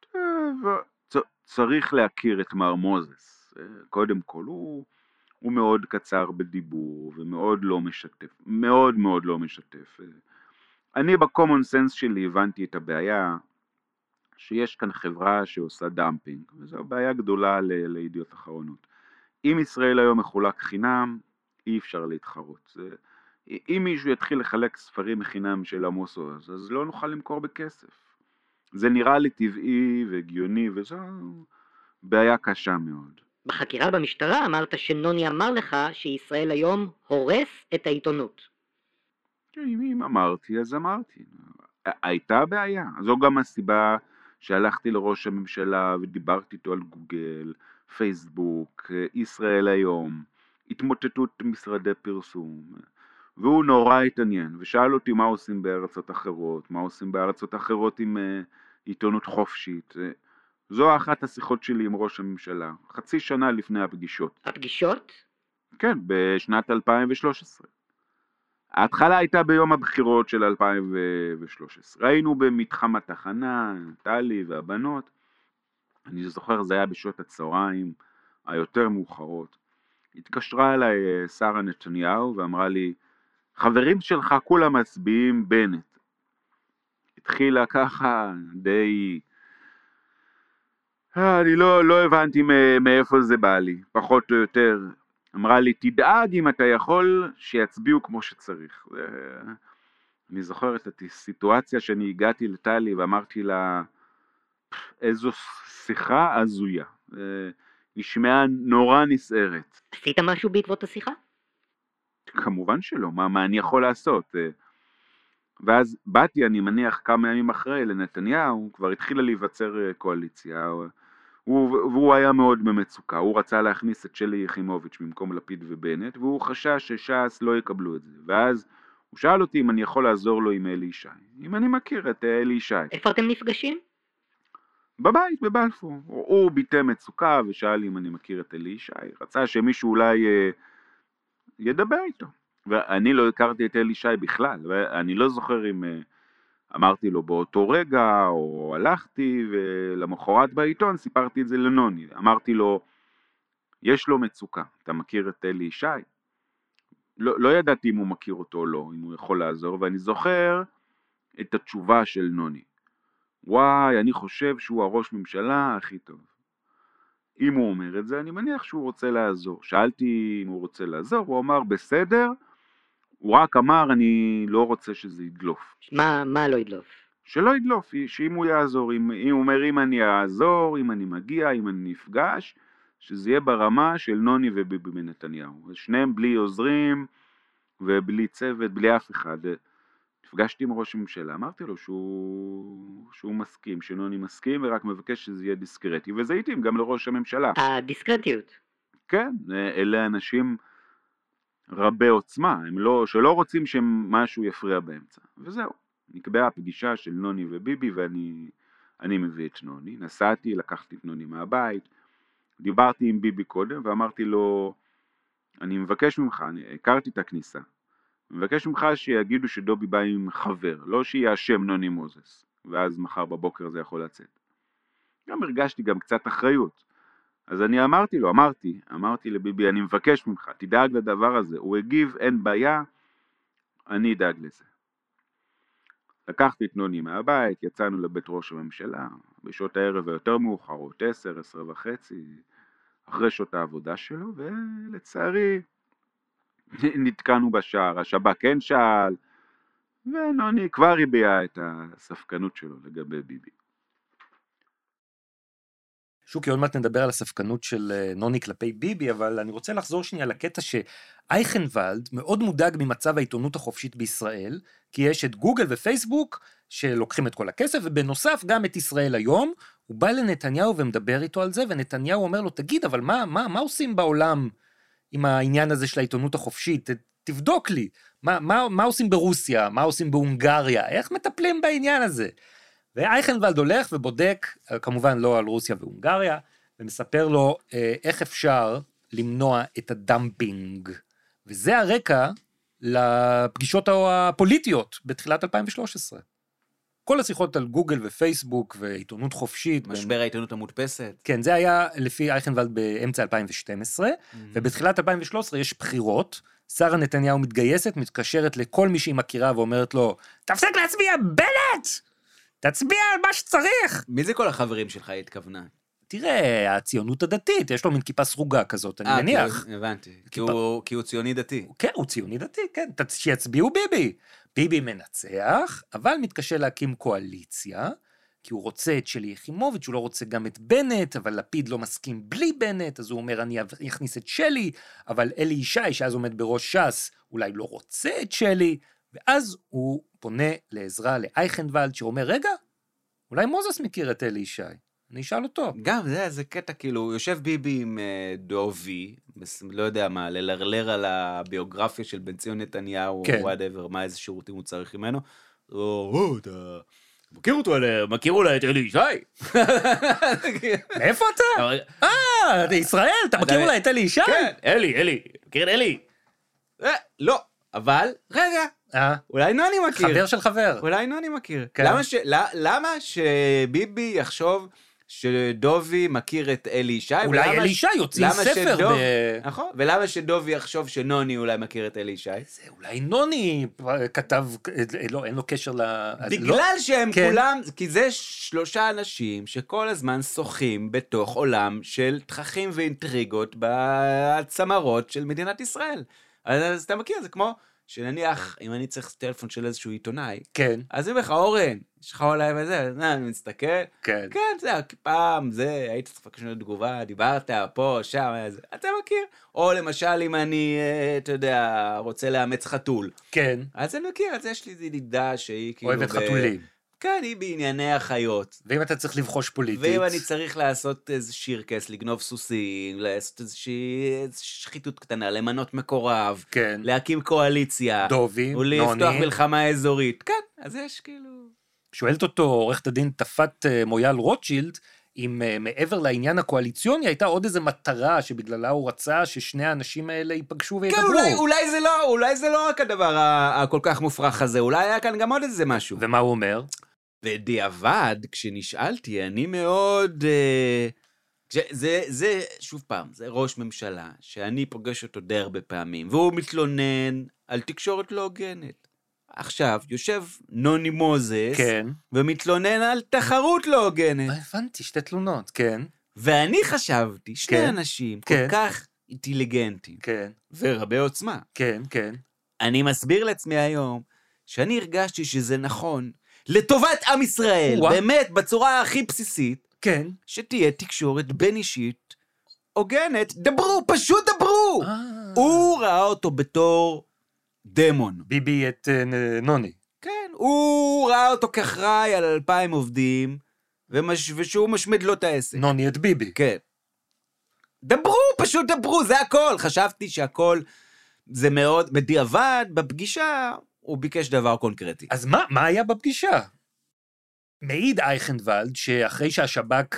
טוב, צ, צריך להכיר את מר מוזס. קודם כל, הוא, הוא מאוד קצר בדיבור ומאוד לא משתף, מאוד מאוד לא משתף. אני ב common sense שלי הבנתי את הבעיה שיש כאן חברה שעושה דמפינג, וזו בעיה גדולה ל- לידיעות אחרונות. אם ישראל היום מחולק חינם, אי אפשר להתחרות. אם מישהו יתחיל לחלק ספרים מחינם של עמוס עוז, אז לא נוכל למכור בכסף. זה נראה לי טבעי והגיוני, וזו בעיה קשה מאוד. בחקירה במשטרה אמרת שנוני אמר לך שישראל היום הורס את העיתונות. אם, אם אמרתי, אז אמרתי. הייתה בעיה. זו גם הסיבה שהלכתי לראש הממשלה ודיברתי איתו על גוגל, פייסבוק, ישראל היום, התמוטטות משרדי פרסום. והוא נורא התעניין, ושאל אותי מה עושים בארצות אחרות, מה עושים בארצות אחרות עם uh, עיתונות חופשית. זו אחת השיחות שלי עם ראש הממשלה, חצי שנה לפני הפגישות. הפגישות? כן, בשנת 2013. ההתחלה הייתה ביום הבחירות של 2013. היינו במתחם התחנה, טלי והבנות. אני זוכר, זה היה בשעות הצהריים היותר מאוחרות. התקשרה אליי אה, שרה נתניהו ואמרה לי, חברים שלך כולם מצביעים בנט. התחילה ככה די... אה, אני לא, לא הבנתי מאיפה זה בא לי, פחות או יותר. אמרה לי, תדאג אם אתה יכול שיצביעו כמו שצריך. אני זוכר את הסיטואציה שאני הגעתי לטלי ואמרתי לה, איזו שיחה הזויה. נשמעה נורא נסערת. עשית משהו בעקבות השיחה? כמובן שלא, מה, מה אני יכול לעשות? ואז באתי, אני מניח, כמה ימים אחרי לנתניהו, כבר התחילה להיווצר קואליציה. הוא, והוא היה מאוד במצוקה, הוא רצה להכניס את שלי יחימוביץ' במקום לפיד ובנט, והוא חשש שש"ס לא יקבלו את זה, ואז הוא שאל אותי אם אני יכול לעזור לו עם אלי ישי, אם אני מכיר את אלי ישי. איפה אתם נפגשים? בבית, בבלפור. הוא, הוא ביטא מצוקה ושאל אם אני מכיר את אלי ישי, רצה שמישהו אולי אה, ידבר איתו. ואני לא הכרתי את אלי ישי בכלל, ואני לא זוכר אם... אה, אמרתי לו באותו רגע, או הלכתי, ולמחרת בעיתון סיפרתי את זה לנוני. אמרתי לו, יש לו מצוקה, אתה מכיר את אלי ישי? לא, לא ידעתי אם הוא מכיר אותו או לא, אם הוא יכול לעזור, ואני זוכר את התשובה של נוני. וואי, אני חושב שהוא הראש ממשלה הכי טוב. אם הוא אומר את זה, אני מניח שהוא רוצה לעזור. שאלתי אם הוא רוצה לעזור, הוא אמר, בסדר, הוא רק אמר, אני לא רוצה שזה ידלוף. מה, מה לא ידלוף? שלא ידלוף, שאם הוא יעזור, אם, אם הוא אומר אם אני אעזור, אם אני מגיע, אם אני נפגש, שזה יהיה ברמה של נוני וביבי מנתניהו. שניהם בלי עוזרים ובלי צוות, בלי אף אחד. נפגשתי עם ראש הממשלה, אמרתי לו שהוא, שהוא מסכים, שנוני מסכים ורק מבקש שזה יהיה דיסקרטי, וזה התאים גם לראש הממשלה. הדיסקרטיות. כן, אלה אנשים... רבי עוצמה, הם לא, שלא רוצים שמשהו יפריע באמצע. וזהו, נקבעה פגישה של נוני וביבי ואני אני מביא את נוני. נסעתי, לקחתי את נוני מהבית, דיברתי עם ביבי קודם ואמרתי לו, אני מבקש ממך, אני הכרתי את הכניסה, מבקש ממך שיגידו שדובי בא עם חבר, לא שיהיה השם נוני מוזס, ואז מחר בבוקר זה יכול לצאת. גם הרגשתי גם קצת אחריות. אז אני אמרתי לו, אמרתי, אמרתי לביבי, אני מבקש ממך, תדאג לדבר הזה. הוא הגיב, אין בעיה, אני אדאג לזה. לקחתי את נוני מהבית, יצאנו לבית ראש הממשלה, בשעות הערב היותר מאוחרות, עשר, עשר וחצי, אחרי שעות העבודה שלו, ולצערי נתקענו בשער, השב"כ כן שאל, ונוני כבר הביע את הספקנות שלו לגבי ביבי. שוקי, עוד מעט נדבר על הספקנות של אה, נוני כלפי ביבי, אבל אני רוצה לחזור שנייה לקטע שאייכנוולד מאוד מודאג ממצב העיתונות החופשית בישראל, כי יש את גוגל ופייסבוק שלוקחים את כל הכסף, ובנוסף גם את ישראל היום. הוא בא לנתניהו ומדבר איתו על זה, ונתניהו אומר לו, תגיד, אבל מה, מה, מה עושים בעולם עם העניין הזה של העיתונות החופשית? תבדוק לי, מה, מה, מה עושים ברוסיה, מה עושים בהונגריה, איך מטפלים בעניין הזה? ואייכנוולד הולך ובודק, אה, כמובן לא על רוסיה והונגריה, ומספר לו אה, איך אפשר למנוע את הדמפינג. וזה הרקע לפגישות הפוליטיות בתחילת 2013. כל השיחות על גוגל ופייסבוק ועיתונות חופשית. משבר בין... העיתונות המודפסת. כן, זה היה לפי אייכנוולד באמצע 2012, mm-hmm. ובתחילת 2013 יש בחירות, שרה נתניהו מתגייסת, מתקשרת לכל מי שהיא מכירה ואומרת לו, תפסיק להצביע בנט! תצביע על מה שצריך. מי זה כל החברים שלך התכוונה? תראה, הציונות הדתית, יש לו מין כיפה סרוגה כזאת, אני 아, מניח. כי, הבנתי, כיפה... כי, הוא, כי הוא ציוני דתי. כן, הוא ציוני דתי, כן, שיצביעו ביבי. ביבי מנצח, אבל מתקשה להקים קואליציה, כי הוא רוצה את שלי יחימוביץ', הוא לא רוצה גם את בנט, אבל לפיד לא מסכים בלי בנט, אז הוא אומר, אני אכניס את שלי, אבל אלי ישי, שאז עומד בראש ש"ס, אולי לא רוצה את שלי, ואז הוא פונה לעזרה לאייכנוולד, שאומר, רגע, אולי מוזס מכיר את אלי ישי. אני אשאל אותו. גם, זה, זה קטע, כאילו, יושב ביבי עם אה, דובי, לא יודע מה, ללרלר על הביוגרפיה של בן ציון נתניהו, כן. או whatever, מה איזה שירותים הוא צריך ממנו. או, או, אתה, מכיר אותו, אה, מכיר אולי את אלי ישי? מאיפה אתה? אה, אתה ישראל? אתה מכיר אולי את אלי ישי? כן, אלי, אלי, מכיר את אלי? אה, לא, אבל, רגע, אה, אולי נוני מכיר. חבר של חבר. אולי נוני מכיר. כן. למה, ש... למה שביבי יחשוב שדובי מכיר את אלי ישי? אולי אלי ישי יוציא ספר שדוב- ב... נכון, ולמה שדובי יחשוב שנוני אולי מכיר את אלי ישי? זה אולי נוני כתב, לא, אין לו קשר ל... לא- בגלל שהם כן. כולם, כי זה שלושה אנשים שכל הזמן שוחים בתוך עולם של תככים ואינטריגות בצמרות של מדינת ישראל. אז, אז אתה מכיר, זה כמו שנניח, אם אני צריך טלפון של איזשהו עיתונאי, כן, אז אני אומר לך, אורן, יש לך אולי וזה, אז אני מסתכל, כן. כן, זה, פעם, זה, היית צריך לבקש ממנו תגובה, דיברת, פה, שם, זה, אתה מכיר. או למשל, אם אני, אה, אתה יודע, רוצה לאמץ חתול. כן, אז אני מכיר, אז יש לי ידידה שהיא כאילו... אוהבת ב- חתולים. כן, היא בענייני החיות. ואם אתה צריך לבחוש פוליטית... ואם אני צריך לעשות איזה שירקס, לגנוב סוסים, לעשות איזושהי איזו שחיתות קטנה, למנות מקורב, כן, להקים קואליציה, דובי, ולפתוח נוני, מלחמה אזורית. כן, אז יש כאילו... שואלת אותו עורכת הדין תפת אה, מויאל רוטשילד, אם אה, מעבר לעניין הקואליציוני הייתה עוד איזה מטרה שבגללה הוא רצה ששני האנשים האלה ייפגשו וידברו. כן, אולי, אולי, זה לא, אולי זה לא רק הדבר הכל כך מופרך הזה, אולי היה כאן גם עוד איזה משהו. ומה הוא אומר? בדיעבד, כשנשאלתי, אני מאוד... אה, כש- זה, זה, שוב פעם, זה ראש ממשלה, שאני פוגש אותו די הרבה פעמים, והוא מתלונן על תקשורת לא הוגנת. עכשיו, יושב נוני מוזס, כן. ומתלונן על תחרות לא הוגנת. אה, הבנתי, שתי תלונות, כן, ואני חשבתי, שני כן, אנשים כן. כל כך אינטליגנטים, כן, ורבי עוצמה. כן, כן. אני מסביר לעצמי היום, שאני הרגשתי שזה נכון, לטובת עם ישראל, וואה. באמת, בצורה הכי בסיסית, כן. שתהיה תקשורת בין אישית הוגנת. דברו, פשוט דברו! אה. הוא ראה אותו בתור דמון. ביבי את נ- נוני. כן, הוא ראה אותו כאחראי על אלפיים עובדים, ומש... ושהוא משמיד לו את העסק. נוני את ביבי. כן. דברו, פשוט דברו, זה הכל. חשבתי שהכל זה מאוד, בדיעבד, בפגישה, הוא ביקש דבר קונקרטי. אז מה, מה היה בפגישה? מעיד אייכנוולד שאחרי שהשב"כ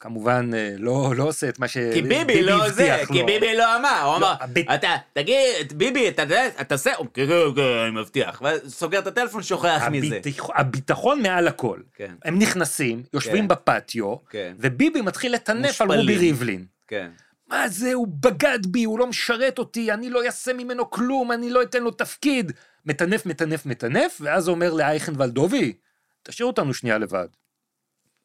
כמובן אה, לא, לא עושה את מה שביבי כי ביבי לא זה, הבטיח כי לו. ביבי לא אמר, הוא לא, אמר, הביט- אתה, תגיד, ביבי, אתה אתה תעשה, הוא, כן, כן, כן, אני מבטיח, ואז סוגר את הטלפון, שוכח מזה. הביטח- הביטחון מעל הכל. כן, הם נכנסים, יושבים כן. בפטיו, כן, וביבי מתחיל לטנף על. רובי ריבלין. כן. מה זה, הוא בגד בי, הוא לא משרת אותי, אני לא אעשה ממנו כלום, אני לא אתן לו תפקיד. מטנף, מטנף, מטנף, ואז אומר לאייכנוולד, דובי, תשאיר אותנו שנייה לבד.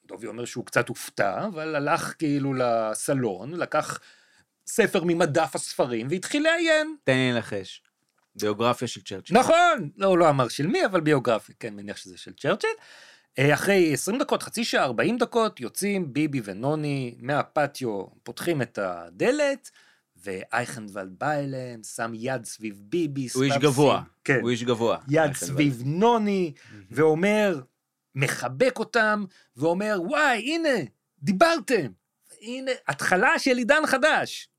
דובי אומר שהוא קצת הופתע, אבל הלך כאילו לסלון, לקח ספר ממדף הספרים והתחיל לעיין. תן לי לנחש. ביוגרפיה של צ'רצ'יל. נכון, לא, הוא לא אמר של מי, אבל ביוגרפי, כן, מניח שזה של צ'רצ'יל. אה, אחרי 20 דקות, חצי שעה, 40 דקות, יוצאים ביבי ונוני מהפטיו, פותחים את הדלת, ואייכנוולד בא אליהם, שם יד סביב ביבי. הוא איש גבוה. כן. הוא איש גבוה. יד. סביב נוני, ואומר, מחבק אותם, ואומר, וואי, הנה, דיברתם. הנה, התחלה של עידן חדש.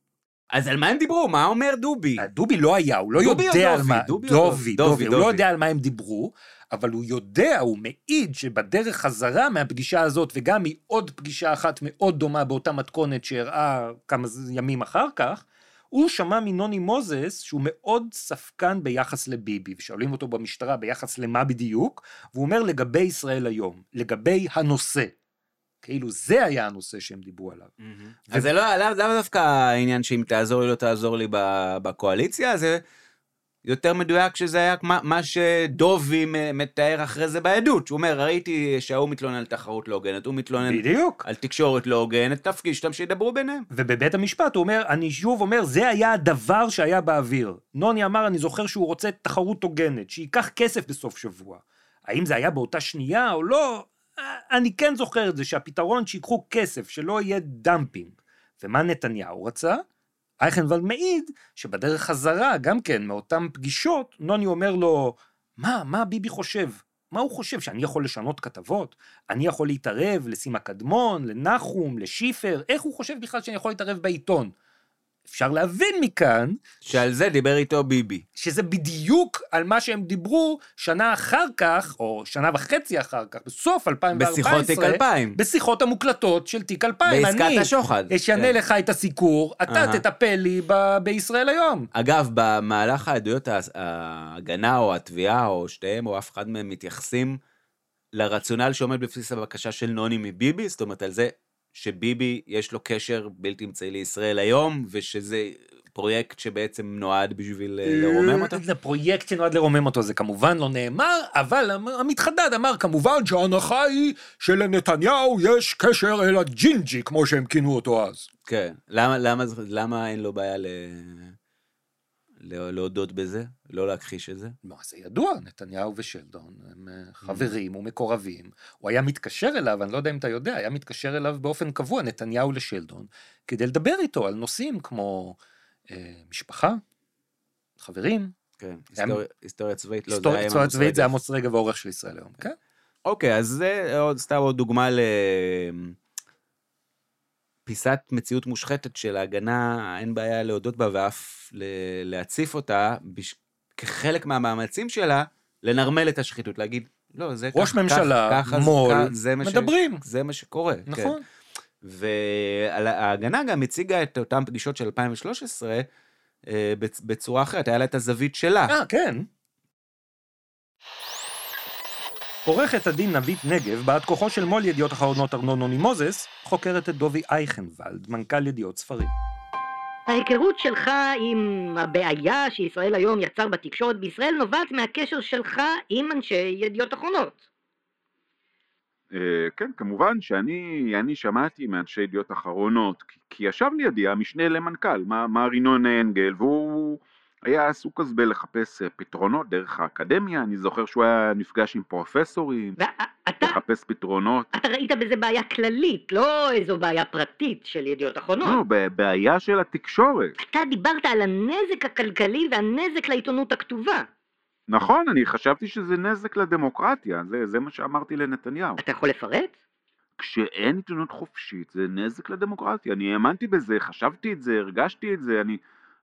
אז על מה הם דיברו? מה אומר דובי? דובי לא היה, הוא לא יודע על? מה... דובי או דובי, דובי? דובי, הוא. לא יודע על מה הם דיברו, אבל הוא יודע, הוא מעיד שבדרך חזרה מהפגישה הזאת, וגם מעוד פגישה אחת מאוד דומה באותה מתכונת שאירעה כמה ימים אחר כך, הוא שמע מנוני מוזס שהוא מאוד ספקן ביחס לביבי, ושואלים אותו במשטרה ביחס למה בדיוק, והוא אומר לגבי ישראל היום, לגבי הנושא. כאילו זה היה הנושא שהם דיברו עליו. אז זה לא, לאו דווקא העניין שאם תעזור לי, לא תעזור לי בקואליציה, זה יותר מדויק שזה היה מה, מה שדובי מתאר אחרי זה בעדות. שהוא אומר, ראיתי שההוא מתלונן על תחרות לא הוגנת, הוא מתלונן בדיוק. על תקשורת לא הוגנת, תפקיד שאתם שידברו ביניהם. ובבית המשפט הוא אומר, אני שוב אומר, זה היה הדבר שהיה באוויר. נוני אמר, אני זוכר שהוא רוצה תחרות הוגנת, שייקח כסף בסוף שבוע. האם זה היה באותה שנייה או לא? אני כן זוכר את זה, שהפתרון שיקחו כסף, שלא יהיה דמפינג. ומה נתניהו רצה? אייכנוולד מעיד שבדרך חזרה, גם כן, מאותן פגישות, נוני אומר לו, מה, מה ביבי חושב? מה הוא חושב, שאני יכול לשנות כתבות? אני יכול להתערב לסימה קדמון, לנחום, לשיפר? איך הוא חושב בכלל שאני יכול להתערב בעיתון? אפשר להבין מכאן שעל זה דיבר איתו ביבי. שזה בדיוק על מה שהם דיברו שנה אחר כך, או שנה וחצי אחר כך, בסוף 2014, בשיחות תיק 2000. בשיחות המוקלטות של תיק 2000. בעסקת אני השוחד. אשנה כן. לך את הסיקור, אתה. תטפל לי ב- בישראל היום. אגב, במהלך העדויות ההגנה או התביעה, או שתיהם, או אף אחד מהם מתייחסים לרציונל שעומד בבסיס הבקשה של נוני מביבי, זאת אומרת על זה שביבי יש לו קשר בלתי אמצעי לישראל היום, ושזה פרויקט שבעצם נועד בשביל אה, לרומם אותה. זה פרויקט שנועד לרומם אותו, זה כמובן לא נאמר, אבל המ- המתחדד אמר כמובן שההנחה היא שלנתניהו יש קשר אל הג'ינג'י, כמו שהם כינו אותו אז. כן. למה, למה, למה אין לו בעיה ל... ל- להודות בזה? לא להכחיש את זה? מה, זה ידוע, נתניהו ושלדון הם אה, חברים ומקורבים. הוא היה מתקשר אליו, אני לא יודע אם אתה יודע, היה מתקשר אליו באופן קבוע, נתניהו לשלדון, כדי לדבר איתו על נושאים כמו אה, משפחה, חברים, כן. היה- היסטוריה, צבאית? לא, זה היסטוריה היה צבאית זה. עמוס רגב העורך של ישראל היום, כן? אוקיי, אז זה עוד סתם עוד דוגמה לפיסת מציאות מושחתת של ההגנה, אין בעיה להודות בה ואף להציף אותה, בש... כחלק מהמאמצים שלה, לנרמל את השחיתות, להגיד, לא, זה ראש כך- ממשלה, כך- ככה מו"ל, כך- זה מה ש- מדברים. זה מה שקורה. נכון. כן. וההגנה גם הציגה את אותן פגישות של 2013 אה, בצ- בצורה אחרת, היה לה את הזווית שלה. אה, כן. עורכת הדין נבית נגב, בעד כוחו של מו"ל ידיעות אחרונות ארנון נוני מוזס, חוקרת את דובי אייכנוולד, מנכ"ל ידיעות ספרים. ההיכרות שלך עם הבעיה שישראל היום יצר בתקשורת בישראל נובעת מהקשר שלך עם אנשי ידיעות אחרונות. אה, כן, כמובן שאני אני שמעתי מאנשי ידיעות אחרונות, כי, ישב לידי המשנה למנכ"ל, מר ינון אנגל, והוא היה עסוק אז בלחפש אה, פתרונות דרך האקדמיה, אני זוכר שהוא היה נפגש עם פרופסורים, ואתה לחפש פתרונות. אתה ראית בזה בעיה כללית, לא איזו בעיה פרטית של ידיעות אחרונות. לא, בעיה של התקשורת. אתה דיברת על הנזק הכלכלי והנזק לעיתונות הכתובה. נכון, אני חשבתי שזה נזק לדמוקרטיה, זה, זה מה שאמרתי לנתניהו. אתה יכול לפרט? כשאין עיתונות חופשית זה נזק לדמוקרטיה, אני האמנתי בזה, חשבתי את זה, הרגשתי את זה, אני,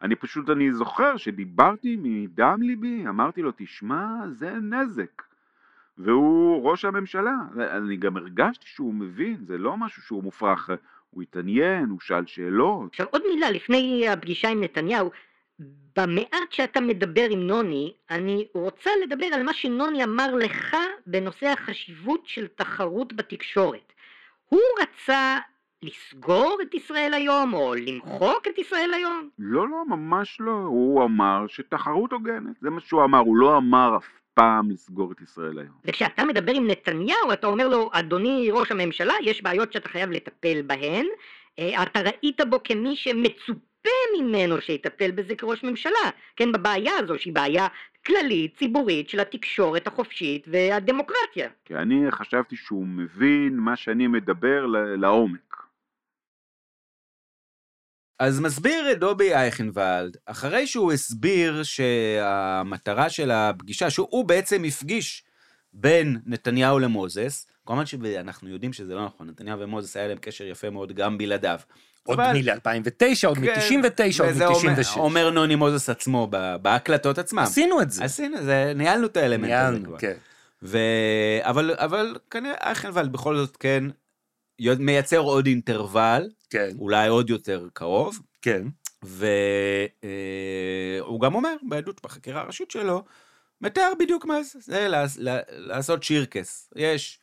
אני פשוט, אני זוכר שדיברתי מדם ליבי, אמרתי לו, תשמע, זה נזק. והוא ראש הממשלה, אני גם הרגשתי שהוא מבין, זה לא משהו שהוא מופרך, הוא התעניין, הוא שאל שאלות. עכשיו עוד מילה לפני הפגישה עם נתניהו. במעט שאתה מדבר עם נוני, אני רוצה לדבר על מה שנוני אמר לך בנושא החשיבות של תחרות בתקשורת. הוא רצה לסגור את ישראל היום, או למחוק את ישראל היום? לא, לא, ממש לא, הוא אמר שתחרות הוגנת, זה מה שהוא אמר, הוא לא אמר אף פעם לסגור את ישראל היום. וכשאתה מדבר עם נתניהו, אתה אומר לו, אדוני ראש הממשלה, יש בעיות שאתה חייב לטפל בהן. אה, אתה ראית בו כמי שמצופה ממנו שיטפל בזה כראש ממשלה. כן, בבעיה הזו, שהיא בעיה כללית, ציבורית, של התקשורת החופשית והדמוקרטיה. כי אני חשבתי שהוא מבין מה שאני מדבר לעומק. אז מסביר דובי אייכנוולד, אחרי שהוא הסביר שהמטרה של הפגישה, שהוא בעצם הפגיש בין נתניהו למוזס, כמובן שאנחנו יודעים שזה לא נכון, נתניהו ומוזס היה להם קשר יפה מאוד גם בלעדיו. עוד אבל- מ-2009, עוד כן, מ-99, עוד וזה אומר- מ-96. אומר נוני מוזס עצמו בהקלטות עצמם. עשינו את זה. עשינו, זה, ניהלנו את האלמנט הזה ניהלנו, כבר. כן. ו... אבל, אבל כנראה אייכנוולד בכל זאת כן מייצר עוד אינטרוול, כן, אולי עוד יותר קרוב, כן. והוא גם אומר בעדות בחקירה הראשית שלו, מתאר בדיוק מה זה, זה לעשות שירקס. יש,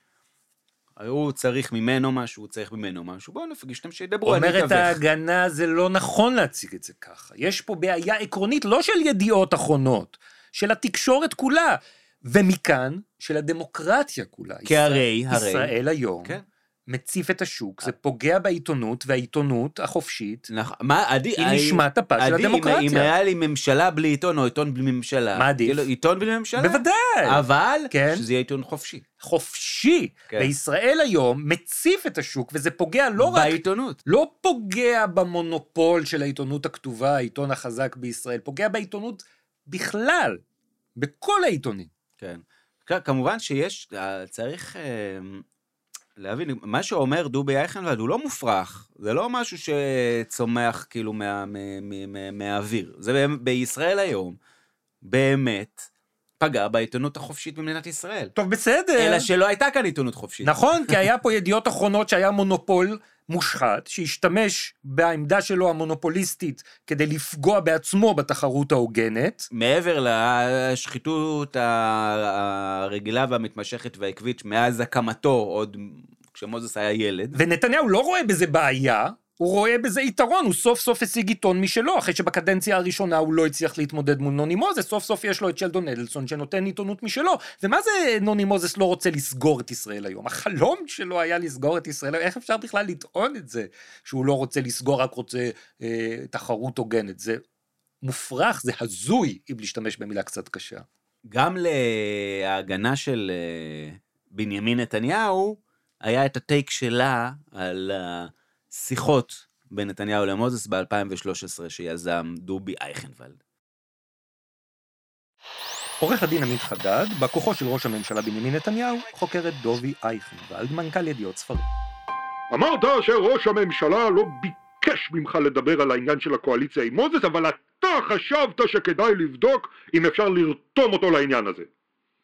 הוא צריך ממנו משהו, הוא צריך ממנו משהו, בואו נפגיש אותם שידברו, אני אומרת אתווך. ההגנה, זה לא נכון להציג את זה ככה. יש פה בעיה עקרונית, לא של ידיעות אחרונות, של התקשורת כולה. ומכאן, של הדמוקרטיה כולה. כי הרי, הרי, ישראל היום כן. מציף את השוק, זה פוגע בעיתונות, והעיתונות החופשית נכון, מה, עדי, היא נשמת אפה של עדי, אם- אם הדמוקרטיה. היה לי ממשלה בלי עיתון או עיתון בלי ממשלה. מה עדיף? כאילו, עיתון בלי ממשלה. בוודאי. אבל, כן. שזה יהיה עיתון חופשי. חופשי. כן. וישראל היום מציף את השוק, וזה פוגע לא רק... בעיתונות. לא פוגע במונופול של העיתונות הכתובה, העיתון החזק בישראל, פוגע בעיתונות בכלל, בכל העיתונים. כן. כמובן שיש, אה, צריך אה, להבין, מה שאומר דובי אייכנוולד הוא לא מופרך, זה לא משהו שצומח כאילו מה, מה, מה, מה, מהאוויר. זה בישראל היום, באמת, פגע בעיתונות החופשית במדינת ישראל. טוב, בסדר. אלא שלא הייתה כאן עיתונות חופשית. נכון, כי היה פה ידיעות אחרונות שהיה מונופול מושחת, שהשתמש בעמדה שלו המונופוליסטית כדי לפגוע בעצמו בתחרות ההוגנת. מעבר לשחיתות הרגילה והמתמשכת והעקבית מאז הקמתו, עוד כשמוזס היה ילד, ונתניהו לא רואה בזה בעיה, הוא רואה בזה יתרון, הוא סוף סוף השיג עיתון משלו, אחרי שבקדנציה הראשונה הוא לא הצליח להתמודד מול נוני מוזס, סוף סוף יש לו את שלדון אדלסון שנותן עיתונות משלו. ומה זה נוני מוזס לא רוצה לסגור את ישראל היום? החלום שלו היה לסגור את ישראל היום, איך אפשר בכלל לטעון את זה שהוא לא רוצה לסגור, רק רוצה אה, תחרות הוגנת? זה מופרך, זה הזוי, אם להשתמש במילה קצת קשה. גם להגנה של אה, בנימין נתניהו, היה את הטייק שלה על השיחות בין נתניהו למוזס ב-2013 שיזם דובי אייכנוולד. עורך הדין עמית חדד, בא כוחו של ראש הממשלה בנימין נתניהו, חוקר את דובי אייכנוולד, מנכ"ל ידיעות ספרים. אמרת שראש הממשלה לא ביקש ממך לדבר על העניין של הקואליציה עם מוזס, אבל אתה חשבת שכדאי לבדוק אם אפשר לרתום אותו לעניין הזה.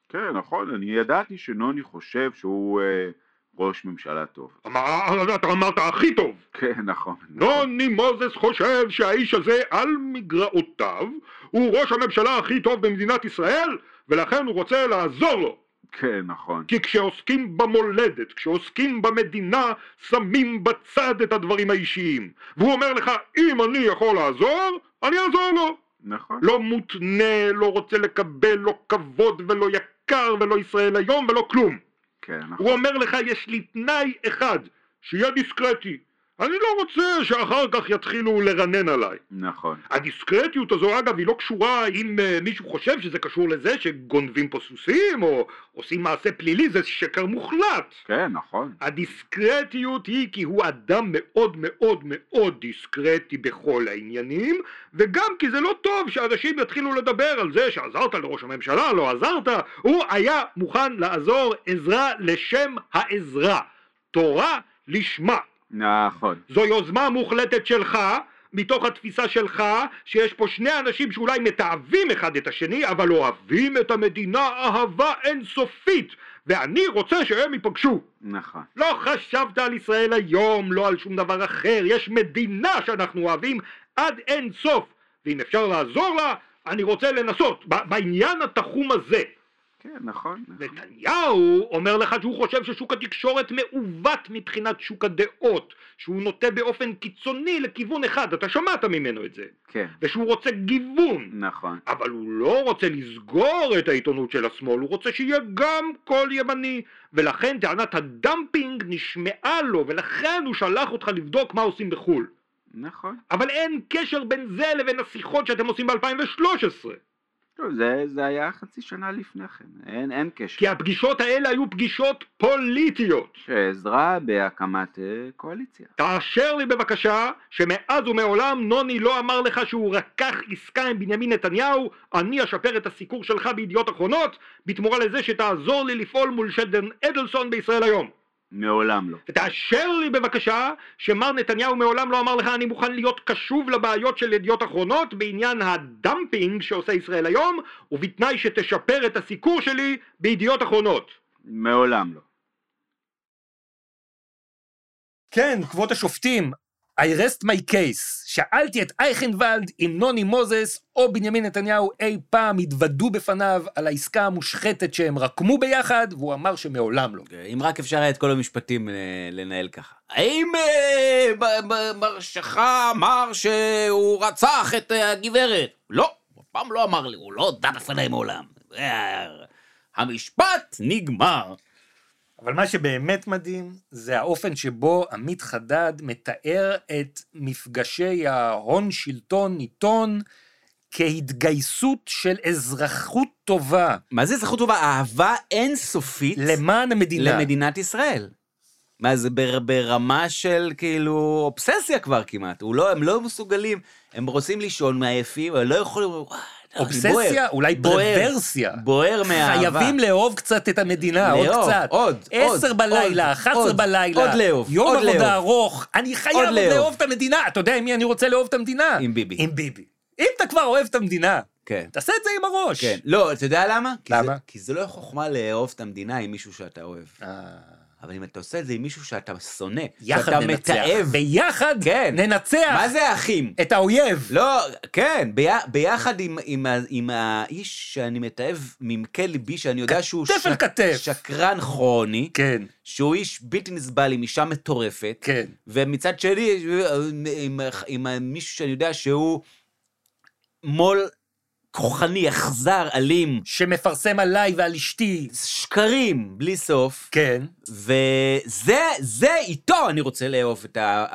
כן, נכון, אני ידעתי שנוני חושב שהוא אה, ראש ממשלה טוב. אמר, אתה אמרת הכי טוב. כן, נכון. נכון. נוני מוזס חושב שהאיש הזה על מגרעותיו הוא ראש הממשלה הכי טוב במדינת ישראל ולכן הוא רוצה לעזור לו. כן, נכון. כי כשעוסקים במולדת, כשעוסקים במדינה, שמים בצד את הדברים האישיים. והוא אומר לך, אם אני יכול לעזור, אני אעזור לו. נכון. לא מותנה, לא רוצה לקבל, לא כבוד ולא יקר ולא ישראל היום ולא כלום. כן, נכון. הוא אומר לך, יש לי תנאי אחד, שיהיה דיסקרטי. אני לא רוצה שאחר כך יתחילו לרנן עליי. נכון. הדיסקרטיות הזו אגב היא לא קשורה אם uh, מישהו חושב שזה קשור לזה שגונבים פה סוסים או עושים מעשה פלילי, זה שקר מוחלט. כן, נכון. הדיסקרטיות היא כי הוא אדם מאוד מאוד מאוד דיסקרטי בכל העניינים וגם כי זה לא טוב שאנשים יתחילו לדבר על זה שעזרת לראש הממשלה, לא עזרת, הוא היה מוכן לעזור עזרה לשם העזרה, תורה לשמה. נכון. זו יוזמה מוחלטת שלך, מתוך התפיסה שלך, שיש פה שני אנשים שאולי מתעבים אחד את השני, אבל אוהבים את המדינה אהבה אינסופית, ואני רוצה שהם ייפגשו. נכון. לא חשבת על ישראל היום, לא על שום דבר אחר, יש מדינה שאנחנו אוהבים עד אין סוף, ואם אפשר לעזור לה, אני רוצה לנסות, בעניין התחום הזה. כן, נכון. נכון. נתניהו אומר לך שהוא חושב ששוק התקשורת מעוות מבחינת שוק הדעות, שהוא נוטה באופן קיצוני לכיוון אחד, אתה שמעת ממנו את זה, כן, ושהוא רוצה גיוון, נכון. אבל הוא לא רוצה לסגור את העיתונות של השמאל, הוא רוצה שיהיה גם קול ימני, ולכן טענת הדמפינג נשמעה לו, ולכן הוא שלח אותך לבדוק מה עושים בחו"ל. נכון. אבל אין קשר בין זה לבין השיחות שאתם עושים ב-2013. זה, זה היה חצי שנה לפני כן, אין, אין קשר. כי הפגישות האלה היו פגישות פוליטיות. שעזרה בהקמת אה, קואליציה. תאשר לי בבקשה שמאז ומעולם נוני לא אמר לך שהוא רקח עסקה עם בנימין נתניהו, אני אשפר את הסיקור שלך בידיעות אחרונות, בתמורה לזה שתעזור לי לפעול מול שדן אדלסון בישראל היום. מעולם לא. ותאשר לי בבקשה שמר נתניהו מעולם לא אמר לך אני מוכן להיות קשוב לבעיות של ידיעות אחרונות בעניין הדמפינג שעושה ישראל היום ובתנאי שתשפר את הסיקור שלי בידיעות אחרונות. מעולם לא. כן, כבוד השופטים, I rest my case. שאלתי את אייכנוולד אם נוני מוזס או בנימין נתניהו אי פעם התוודו בפניו על העסקה המושחתת שהם רקמו ביחד, והוא אמר שמעולם לא. אם רק אפשר היה את כל המשפטים אה, לנהל ככה. האם אה, ב- ב- מר שלך אמר שהוא רצח את אה, הגברת? לא, הוא אף פעם לא אמר לי, הוא לא הודה בפניי מעולם. אה, המשפט נגמר. אבל מה שבאמת מדהים, זה האופן שבו עמית חדד מתאר את מפגשי ההון שלטון עיתון כהתגייסות של אזרחות טובה מה זה אזרחות טובה? אהבה אינסופית למען המדינה. למדינת ישראל. מה זה בר, ברמה של כאילו אובססיה כבר כמעט, הוא לא, הם לא מסוגלים, הם רוצים לישון מעייפים, אבל לא יכולים, וואי, אובססיה, אולי. פרוורסיה. בוער מאהבה. חייבים לאהוב קצת את המדינה, עוד קצת. עוד, עשר עוד, בלילה, עוד, 11 עוד, בלילה. עוד לאהוב, יום עבודה. ארוך. אני חייב לאהוב. את המדינה. אתה יודע עם מי אני רוצה לאהוב את המדינה? עם ביבי. עם ביבי. אם אתה כבר אוהב את המדינה, כן. תעשה את זה עם הראש. כן. לא, אתה יודע למה? כי למה? זה, כי זה לא חוכמה לאהוב את המדינה עם מישהו שאתה אוהב. אבל אם אתה עושה את זה עם מישהו שאתה שונא, יחד שאתה ננצח. מתעב, ביחד כן. ננצח מה זה אחים? את האויב. לא, כן, בי, ביחד עם, עם, ה- עם האיש שאני מתעב מעמקי ליבי, שאני יודע שהוא כתף אל כתף. שקרן כרוני, כן, שהוא איש בלתי נסבל עם אישה מטורפת, כן. ומצד שני, עם, עם, עם מישהו שאני יודע שהוא מו"ל כוחני, אכזר, אלים, שמפרסם עליי ועל אשתי. שקרים בלי סוף, כן. וזה, זה איתו אני רוצה לאהוב את, ה,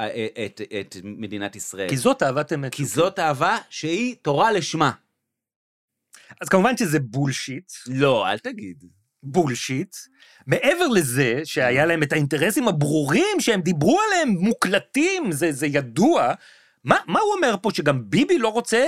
את, את מדינת ישראל. כי זאת אהבת אמת. כי זאת אהבה שהיא תורה לשמה. אז כמובן שזה בולשיט. לא, אל תגיד. בולשיט. מעבר לזה שהיה להם את האינטרסים הברורים שהם דיברו עליהם, מוקלטים, זה, זה ידוע, מה, מה הוא אומר פה, שגם ביבי לא רוצה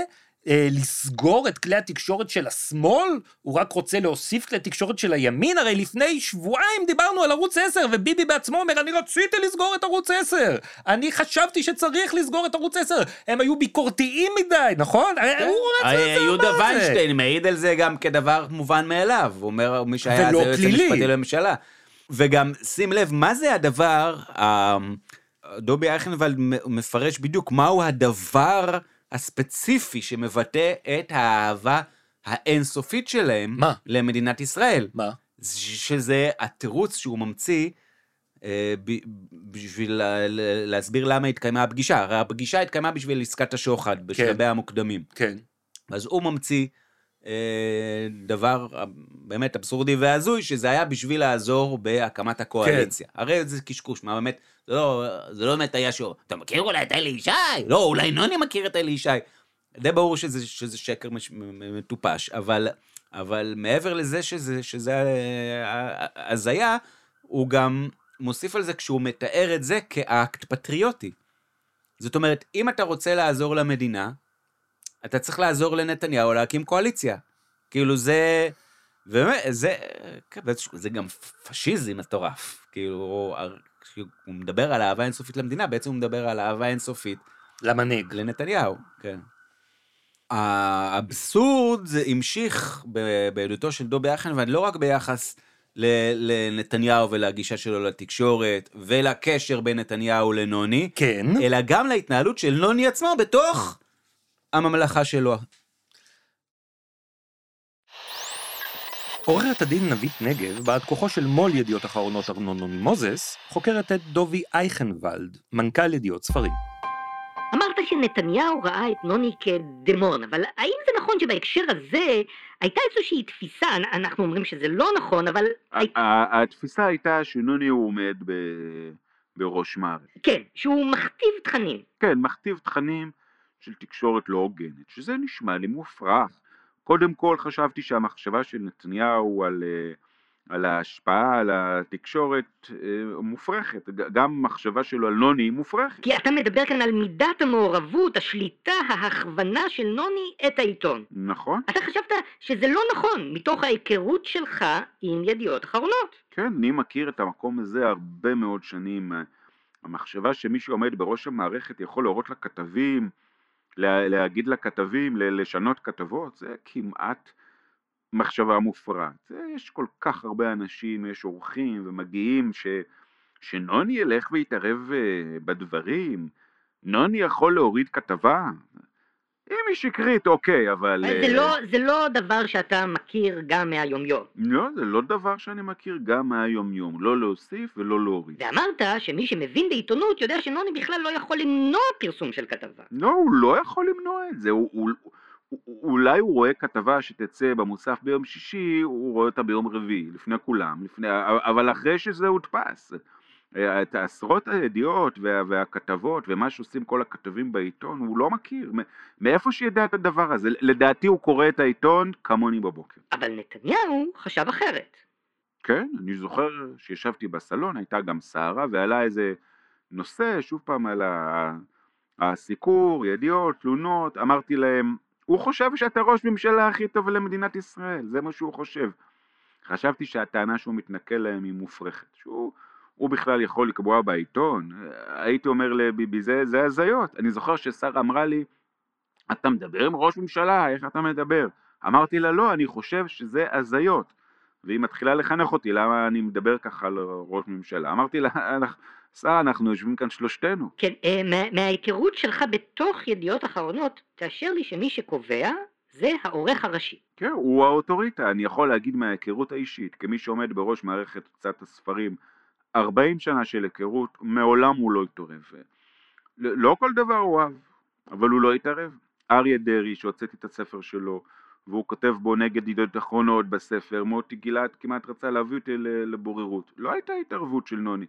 אה, לסגור את כלי התקשורת של השמאל? הוא רק רוצה להוסיף כלי תקשורת של הימין? הרי לפני שבועיים דיברנו על ערוץ 10, וביבי בעצמו אומר, אני רציתי לסגור את ערוץ 10. אני חשבתי שצריך לסגור את ערוץ 10. הם היו ביקורתיים מדי, נכון? הרי הוא רצה לזה, יהודה מה זה? ויינשטיין מעיד על זה גם כדבר מובן מאליו. הוא אומר, מי שהיה אז היועץ. המשפטי לממשלה. וגם, שים לב, מה זה הדבר, אה, דובי אייכנוולד מ- מפרש בדיוק מהו הדבר הספציפי שמבטא את האהבה האינסופית שלהם מה? למדינת ישראל. מה? שזה התירוץ שהוא ממציא אה, ב- בשביל להסביר למה התקיימה הפגישה. הרי הפגישה התקיימה בשביל עסקת השוחד, בשלבי המוקדמים. כן. אז הוא ממציא דבר אה, באמת אבסורדי והזוי, שזה היה בשביל לעזור בהקמת הקואליציה. כן. הרי זה קשקוש, מה באמת, זה לא, זה לא באמת היה שהוא, אתה מכיר אולי את אלי ישי? לא, אולי נוני מכיר את אלי ישי. די ברור שזה, שזה שקר מש, מטופש, אבל, אבל מעבר לזה שזה, שזה אה, הזיה, הוא גם מוסיף על זה כשהוא מתאר את זה כאקט פטריוטי. זאת אומרת, אם אתה רוצה לעזור למדינה, אתה צריך לעזור לנתניהו להקים קואליציה. כאילו זה... באמת, זה... כן, באיזשהו- זה גם פשיזם מטורף. כאילו, כשהוא מדבר על אהבה אינסופית למדינה, בעצם הוא מדבר על אהבה אינסופית למנהיג. לנתניהו, כן. האבסורד זה המשיך בעדותו של דובי אייכנוולד לא רק ביחס לנתניהו ולגישה שלו לתקשורת ולקשר בין נתניהו לנוני, כן. אלא גם להתנהלות של נוני עצמו בתוך הממלכה שלו. עורכת הדין נבית נגב, בעד כוחו של מו"ל ידיעות אחרונות ארנון נוני מוזס, חוקרת את דובי אייכנוולד, מנכ"ל ידיעות ספרים. אמרת שנתניהו ראה את נוני כדמון, אבל האם זה נכון שבהקשר הזה הייתה איזושהי תפיסה, אנ- אנחנו אומרים שזה לא נכון, אבל התפיסה הייתה שנוני הוא עומד בראש מערכת. כן, שהוא מכתיב תכנים. כן, מכתיב תכנים של תקשורת לא הוגנת, שזה נשמע לי מופרך. קודם כל חשבתי שהמחשבה של נתניהו על, אה, על ההשפעה על התקשורת אה, מופרכת, גם המחשבה שלו על נוני היא מופרכת. כי אתה מדבר כאן על מידת המעורבות, השליטה, ההכוונה של נוני את העיתון. נכון? אתה חשבת שזה לא נכון, מתוך ההיכרות שלך עם ידיעות אחרונות. כן, אני מכיר את המקום הזה הרבה מאוד שנים. המחשבה שמי שעומד בראש המערכת יכול להורות לכתבים, לה, להגיד לכתבים, לשנות כתבות, זה כמעט מחשבה מופרעת. יש כל כך הרבה אנשים, יש אורחים ומגיעים, ש, שנוני ילך ויתערב אה, בדברים, נוני יכול להוריד כתבה. אם היא שקרית, אוקיי, אבל... זה אה, לא, זה לא דבר שאתה מכיר גם מהיומיום. לא, זה לא דבר שאני מכיר גם מהיום יום, לא להוסיף ולא להוריד. ואמרת שמי שמבין בעיתונות יודע שנוני בכלל לא יכול למנוע פרסום של כתבה. לא, הוא לא יכול למנוע את זה, הוא, הוא, הוא, אולי הוא רואה כתבה שתצא במוסף ביום שישי, הוא רואה אותה ביום רביעי, לפני כולם, לפני, אבל אחרי שזה הודפס. את עשרות הידיעות וה, והכתבות ומה שעושים כל הכתבים בעיתון, הוא לא מכיר. מאיפה שידע את הדבר הזה? לדעתי הוא קורא את העיתון כמוני בבוקר. אבל נתניהו חשב אחרת. כן, אני זוכר שישבתי בסלון, הייתה גם סערה ועלה איזה נושא, שוב פעם על ה- הסיקור, ידיעות, תלונות, אמרתי להם, הוא חושב שאתה ראש ממשלה הכי טוב למדינת ישראל, זה מה שהוא חושב. חשבתי שהטענה שהוא מתנכל להם היא מופרכת, שהוא הוא בכלל יכול לקבוע בעיתון, הייתי אומר לביבי זה, זה הזיות, אני זוכר ששרה אמרה לי, אתה מדבר עם ראש ממשלה, איך אתה מדבר? אמרתי לה לא, אני חושב שזה הזיות. והיא מתחילה לחנך אותי למה אני מדבר ככה על ראש ממשלה. אמרתי לה, שרה, אנחנו יושבים כאן שלושתנו. כן, אה, מה, מההיכרות שלך בתוך ידיעות אחרונות, תאשר לי שמי שקובע זה העורך הראשי. כן, הוא האוטוריטה, אני יכול להגיד מההיכרות האישית, כמי שעומד בראש מערכת קצת הספרים, 40 שנה של היכרות, מעולם הוא לא התערב. לא כל דבר הוא אהב, אבל הוא לא התערב. אריה דרעי, שהוצאתי את הספר שלו, והוא כותב בו נגד ידיעות אחרונות בספר, מוטי גילת כמעט רצה להביא אותי לבוררות. לא הייתה התערבות של נוני.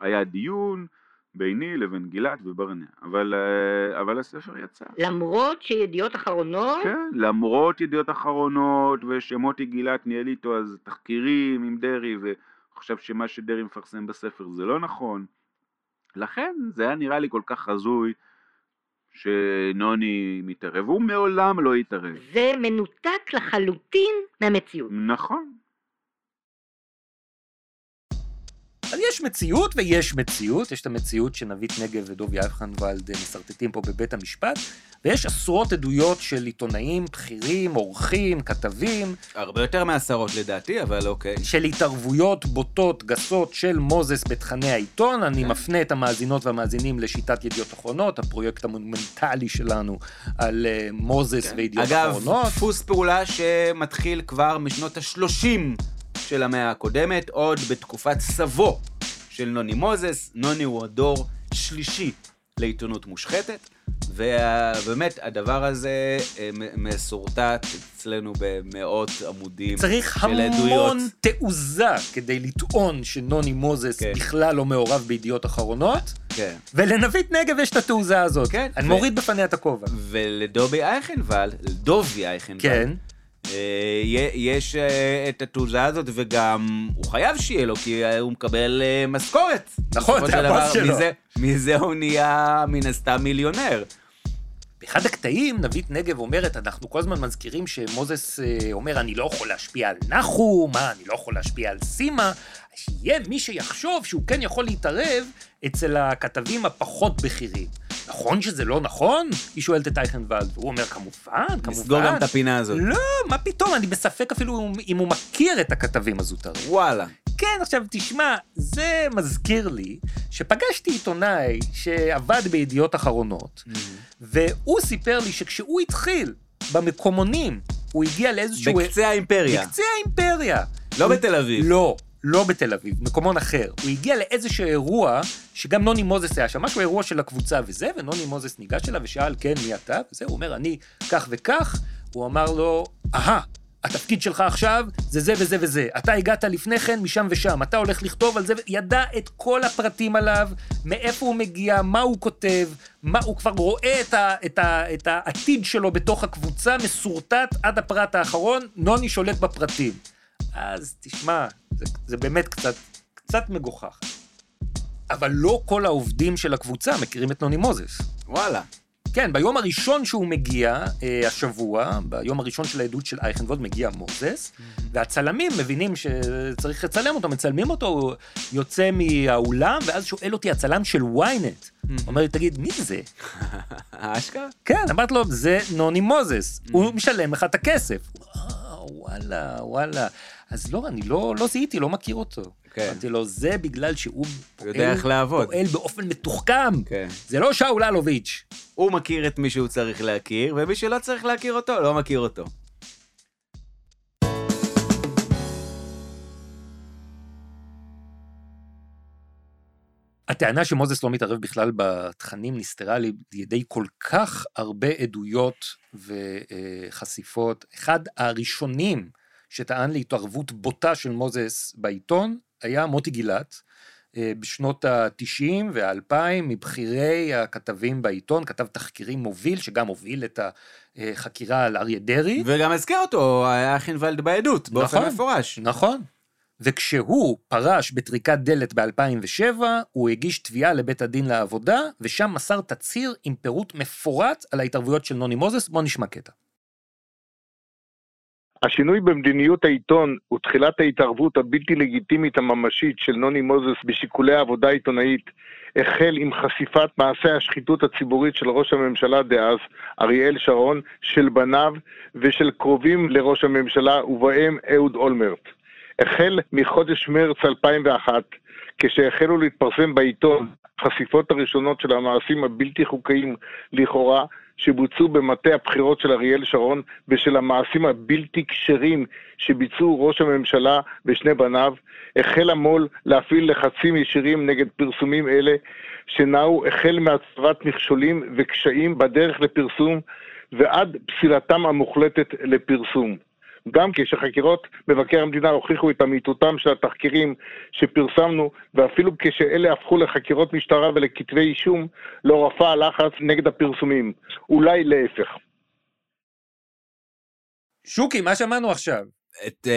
היה דיון ביני לבין גילת וברנע, אבל, אה, אבל הספר יצא. למרות שידיעות אחרונות? כן, למרות ידיעות אחרונות, ושמוטי גילת ניהל איתו אז תחקירים עם דרעי, וחושב שמה שדרעי מפרסם בספר זה לא נכון. לכן זה היה נראה לי כל כך הזוי. שנוני מתערב, הוא מעולם לא התערב. זה מנותק לחלוטין מהמציאות. נכון. אז יש מציאות ויש מציאות, יש את המציאות שנבית נגב ודובי אייכנוולד משרטטים פה בבית המשפט, ויש עשרות עדויות של עיתונאים בכירים, עורכים, כתבים. הרבה יותר מעשרות לדעתי, אבל אוקיי. של התערבויות בוטות, גסות של מוזס בתכני העיתון. אני כן. מפנה את המאזינות והמאזינים לשיטת ידיעות אחרונות, הפרויקט המונומנטלי שלנו על uh, מוזס כן. וידיעות אחרונות. אגב, דפוס פעולה שמתחיל כבר משנות ה-30 של המאה הקודמת, עוד בתקופת סבו של נוני מוזס. נוני הוא הדור שלישי לעיתונות מושחתת, ובאמת הדבר הזה אה, מסורטט אצלנו במאות עמודים של עדויות. צריך המון תעוזה כדי לטעון שנוני מוזס כן. בכלל לא מעורב בידיעות אחרונות. כן. ולנבית נגב יש את התעוזה הזאת. כן. אני ו... מוריד בפניה את הכובע. ולדובי אייכנוולד, לדובי אייכנוולד, כן. אה, יש אה, את התעוזה הזאת, וגם הוא חייב שיהיה לו, כי הוא מקבל אה, משכורת. נכון, זה הבוס שלו. מזה, מזה הוא נהיה מן הסתם מיליונר. באחד הקטעים נבית נגב אומרת, אנחנו כל הזמן מזכירים שמוזס אומר, אני לא יכול להשפיע על נחום, מה, אני לא יכול להשפיע על סימה, שיהיה מי שיחשוב שהוא כן יכול להתערב אצל הכתבים הפחות בכירים. נכון שזה לא נכון? היא שואלת את אייכנוולד, והוא אומר, כמובן, כמובן. נסגור גם את הפינה הזאת. לא, מה פתאום, אני בספק אפילו אם הוא מכיר את הכתבים הזוטרים. וואלה. כן, עכשיו תשמע, זה מזכיר לי שפגשתי עיתונאי שעבד בידיעות אחרונות, mm-hmm. והוא סיפר לי שכשהוא התחיל במקומונים, הוא הגיע לאיזשהו... בקצה האימפריה. בקצה האימפריה. לא בתל אביב. לא. לא בתל אביב, מקומון אחר. הוא הגיע לאיזשהו אירוע, שגם נוני מוזס היה שם, משהו אירוע של הקבוצה וזה, ונוני מוזס ניגש אליו ושאל, כן, מי אתה? וזה, הוא אומר, אני כך וכך. הוא אמר לו, אהה, התפקיד שלך עכשיו זה זה וזה וזה. אתה הגעת לפני כן משם ושם, אתה הולך לכתוב על זה, ידע את כל הפרטים עליו, מאיפה הוא מגיע, מה הוא כותב, מה, הוא כבר רואה את, ה, את, ה, את העתיד שלו בתוך הקבוצה, מסורטט עד הפרט האחרון, נוני שולט בפרטים. אז תשמע, זה, זה באמת קצת, קצת מגוחך. אבל לא כל העובדים של הקבוצה מכירים את נוני מוזס. וואלה. כן, ביום הראשון שהוא מגיע, אה, השבוע, ביום הראשון של העדות של אייכנבוד, מגיע מוזס, mm-hmm. והצלמים מבינים שצריך לצלם אותו, מצלמים אותו, הוא יוצא מהאולם, ואז שואל אותי הצלם של ynet, mm-hmm. אומר לי, תגיד, מי זה? אשכרה? כן, אמרתי לו, זה נוני מוזס, mm-hmm. הוא משלם לך את הכסף. וואלה, וואלה. אז לא, אני לא, לא זיהיתי, לא מכיר אותו. כן. אמרתי לו, זה בגלל שהוא פועל, יודע איך לעבוד. פועל באופן מתוחכם. כן. זה לא שאול אלוביץ'. הוא מכיר את מי שהוא צריך להכיר, ומי שלא צריך להכיר אותו, לא מכיר אותו. הטענה שמוזס לא מתערב בכלל בתכנים נסתרה על ידי כל כך הרבה עדויות וחשיפות. אחד הראשונים שטען להתערבות בוטה של מוזס בעיתון היה מוטי גילת. אה, בשנות ה-90 וה-2000 מבכירי הכתבים בעיתון, כתב תחקירים מוביל, שגם הוביל את החקירה על אריה דרעי. וגם הזכר אותו, היה חינוולד בעדות, באופן נכון, מפורש. נכון. וכשהוא פרש בטריקת דלת ב-2007, הוא הגיש תביעה לבית הדין לעבודה, ושם מסר תצהיר עם פירוט מפורט על ההתערבויות של נוני מוזס. בוא נשמע קטע. השינוי במדיניות העיתון ותחילת ההתערבות הבלתי לגיטימית הממשית של נוני מוזס בשיקולי העבודה העיתונאית החל עם חשיפת מעשה השחיתות הציבורית של ראש הממשלה דאז, אריאל שרון, של בניו ושל קרובים לראש הממשלה ובהם אהוד אולמרט. החל מחודש מרץ 2001, כשהחלו להתפרסם בעיתון החשיפות הראשונות של המעשים הבלתי חוקיים לכאורה שבוצעו במטה הבחירות של אריאל שרון ושל המעשים הבלתי כשרים שביצעו ראש הממשלה ושני בניו, החל המו"ל להפעיל לחצים ישירים נגד פרסומים אלה, שנעו החל מהצבת מכשולים וקשיים בדרך לפרסום ועד פסילתם המוחלטת לפרסום. גם כשחקירות מבקר המדינה הוכיחו את אמיתותם של התחקירים שפרסמנו, ואפילו כשאלה הפכו לחקירות משטרה ולכתבי אישום, לא רפא הלחץ נגד הפרסומים. אולי להפך. שוקי, מה שמענו עכשיו? את uh,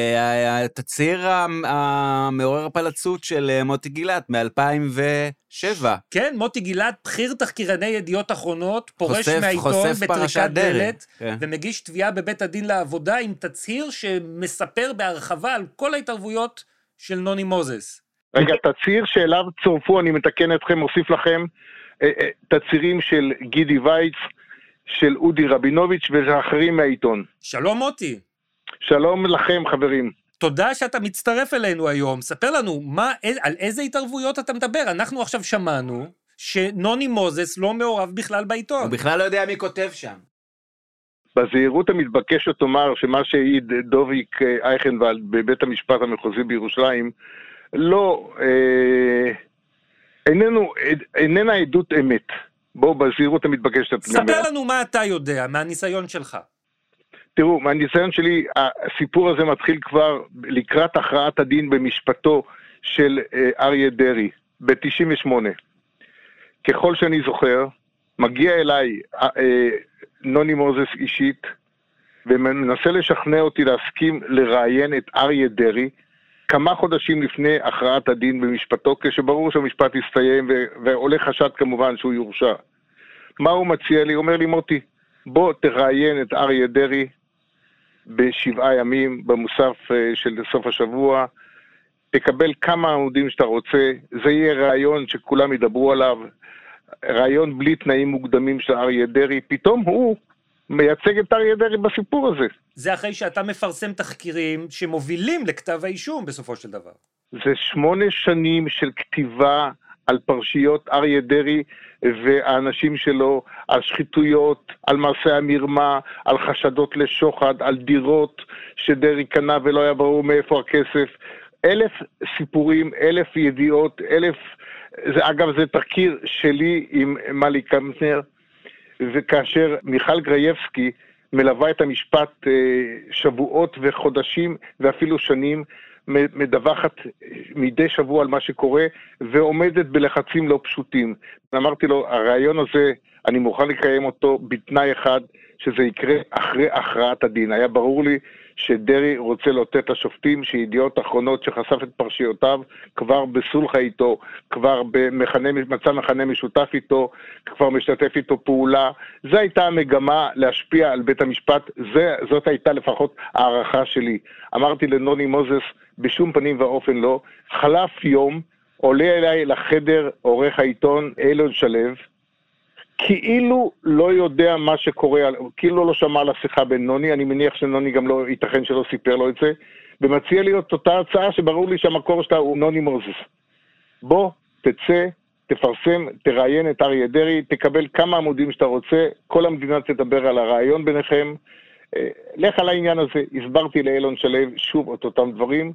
התצהיר המעורר פלצות של uh, מוטי גילת מ-2007. כן, מוטי גילת, בכיר תחקירני ידיעות אחרונות, פורש חושף, מהעיתון חושף בטריקת. דלת, כן. ומגיש תביעה בבית הדין לעבודה עם תצהיר שמספר בהרחבה על כל ההתערבויות של נוני מוזס. רגע, תצהיר שאליו צורפו, אני מתקן אתכם, מוסיף לכם, אה, אה, תצהירים של גידי וייץ, של אודי רבינוביץ' ואחרים מהעיתון. שלום מוטי, שלום לכם, חברים. תודה שאתה מצטרף אלינו היום. ספר לנו, מה, על איזה התערבויות אתה מדבר? אנחנו עכשיו שמענו שנוני מוזס לא מעורב בכלל בעיתון. הוא בכלל לא יודע מי כותב שם. בזהירות המתבקשת אומר שמה שהעיד דוביק אה, אייכנוולד בבית המשפט המחוזי בירושלים לא, אה, איננו, איננה עדות אמת. בואו בזהירות המתבקשת. ספר לנו מה אתה יודע מהניסיון שלך. תראו, מהניסיון שלי, הסיפור הזה מתחיל כבר לקראת הכרעת הדין במשפטו של אה, אריה דרעי, ב-98. ככל שאני זוכר, מגיע אליי אה, אה, נוני מוזס אישית, ומנסה לשכנע אותי להסכים לראיין את אריה דרעי כמה חודשים לפני הכרעת הדין במשפטו, כשברור שהמשפט יסתיים ו- ועולה חשד כמובן שהוא יורשע. מה הוא מציע לי? הוא אומר לי, מוטי, בוא תראיין את אריה דרעי בשבעה ימים במוסף אה, של סוף השבוע, תקבל כמה עמודים שאתה רוצה, זה יהיה ראיון שכולם ידברו עליו, ראיון בלי תנאים מוקדמים של אריה דרעי, פתאום הוא מייצג את אריה דרעי בסיפור הזה. זה אחרי שאתה מפרסם תחקירים שמובילים לכתב האישום בסופו של דבר. זה שמונה שנים של כתיבה על פרשיות אריה דרעי והאנשים שלו, על שחיתויות, על מעשי המרמה, על חשדות לשוחד, על דירות שדרעי קנה ולא היה ברור מאיפה הכסף. אלף סיפורים, אלף ידיעות, אלף... זה, אגב, זה תחקיר שלי עם מלי קמפנר, וכאשר מיכל גרייבסקי מלווה את המשפט אה, שבועות וחודשים ואפילו שנים, מדווחת מדי שבוע על מה שקורה ועומדת בלחצים לא פשוטים. אמרתי לו, הרעיון הזה, אני מוכן לקיים אותו בתנאי אחד, שזה יקרה אחרי הכרעת הדין. היה ברור לי שדרעי רוצה לאותת לשופטים שידיעות אחרונות שחשף את פרשיותיו כבר בסולחה איתו, כבר במכנה, מצא מכנה משותף איתו, כבר משתתף איתו פעולה. זו הייתה המגמה להשפיע על בית המשפט, זה, זאת הייתה לפחות הערכה שלי. אמרתי לנוני מוזס, בשום פנים ואופן לא. חלף יום, עולה אליי לחדר עורך העיתון אילון שלו, כאילו לא יודע מה שקורה, כאילו לא שמע על השיחה בין נוני, אני מניח שנוני גם לא, ייתכן שלא סיפר לו את זה, ומציע לי את אותה הצעה שברור לי שהמקור שלה הוא נוני מוזס. בוא, תצא, תפרסם, תראיין את אריה דרעי, תקבל כמה עמודים שאתה רוצה, כל המדינה תדבר על הרעיון ביניכם. אה, לך על העניין הזה, הסברתי לאילון שלו שוב את אותם דברים,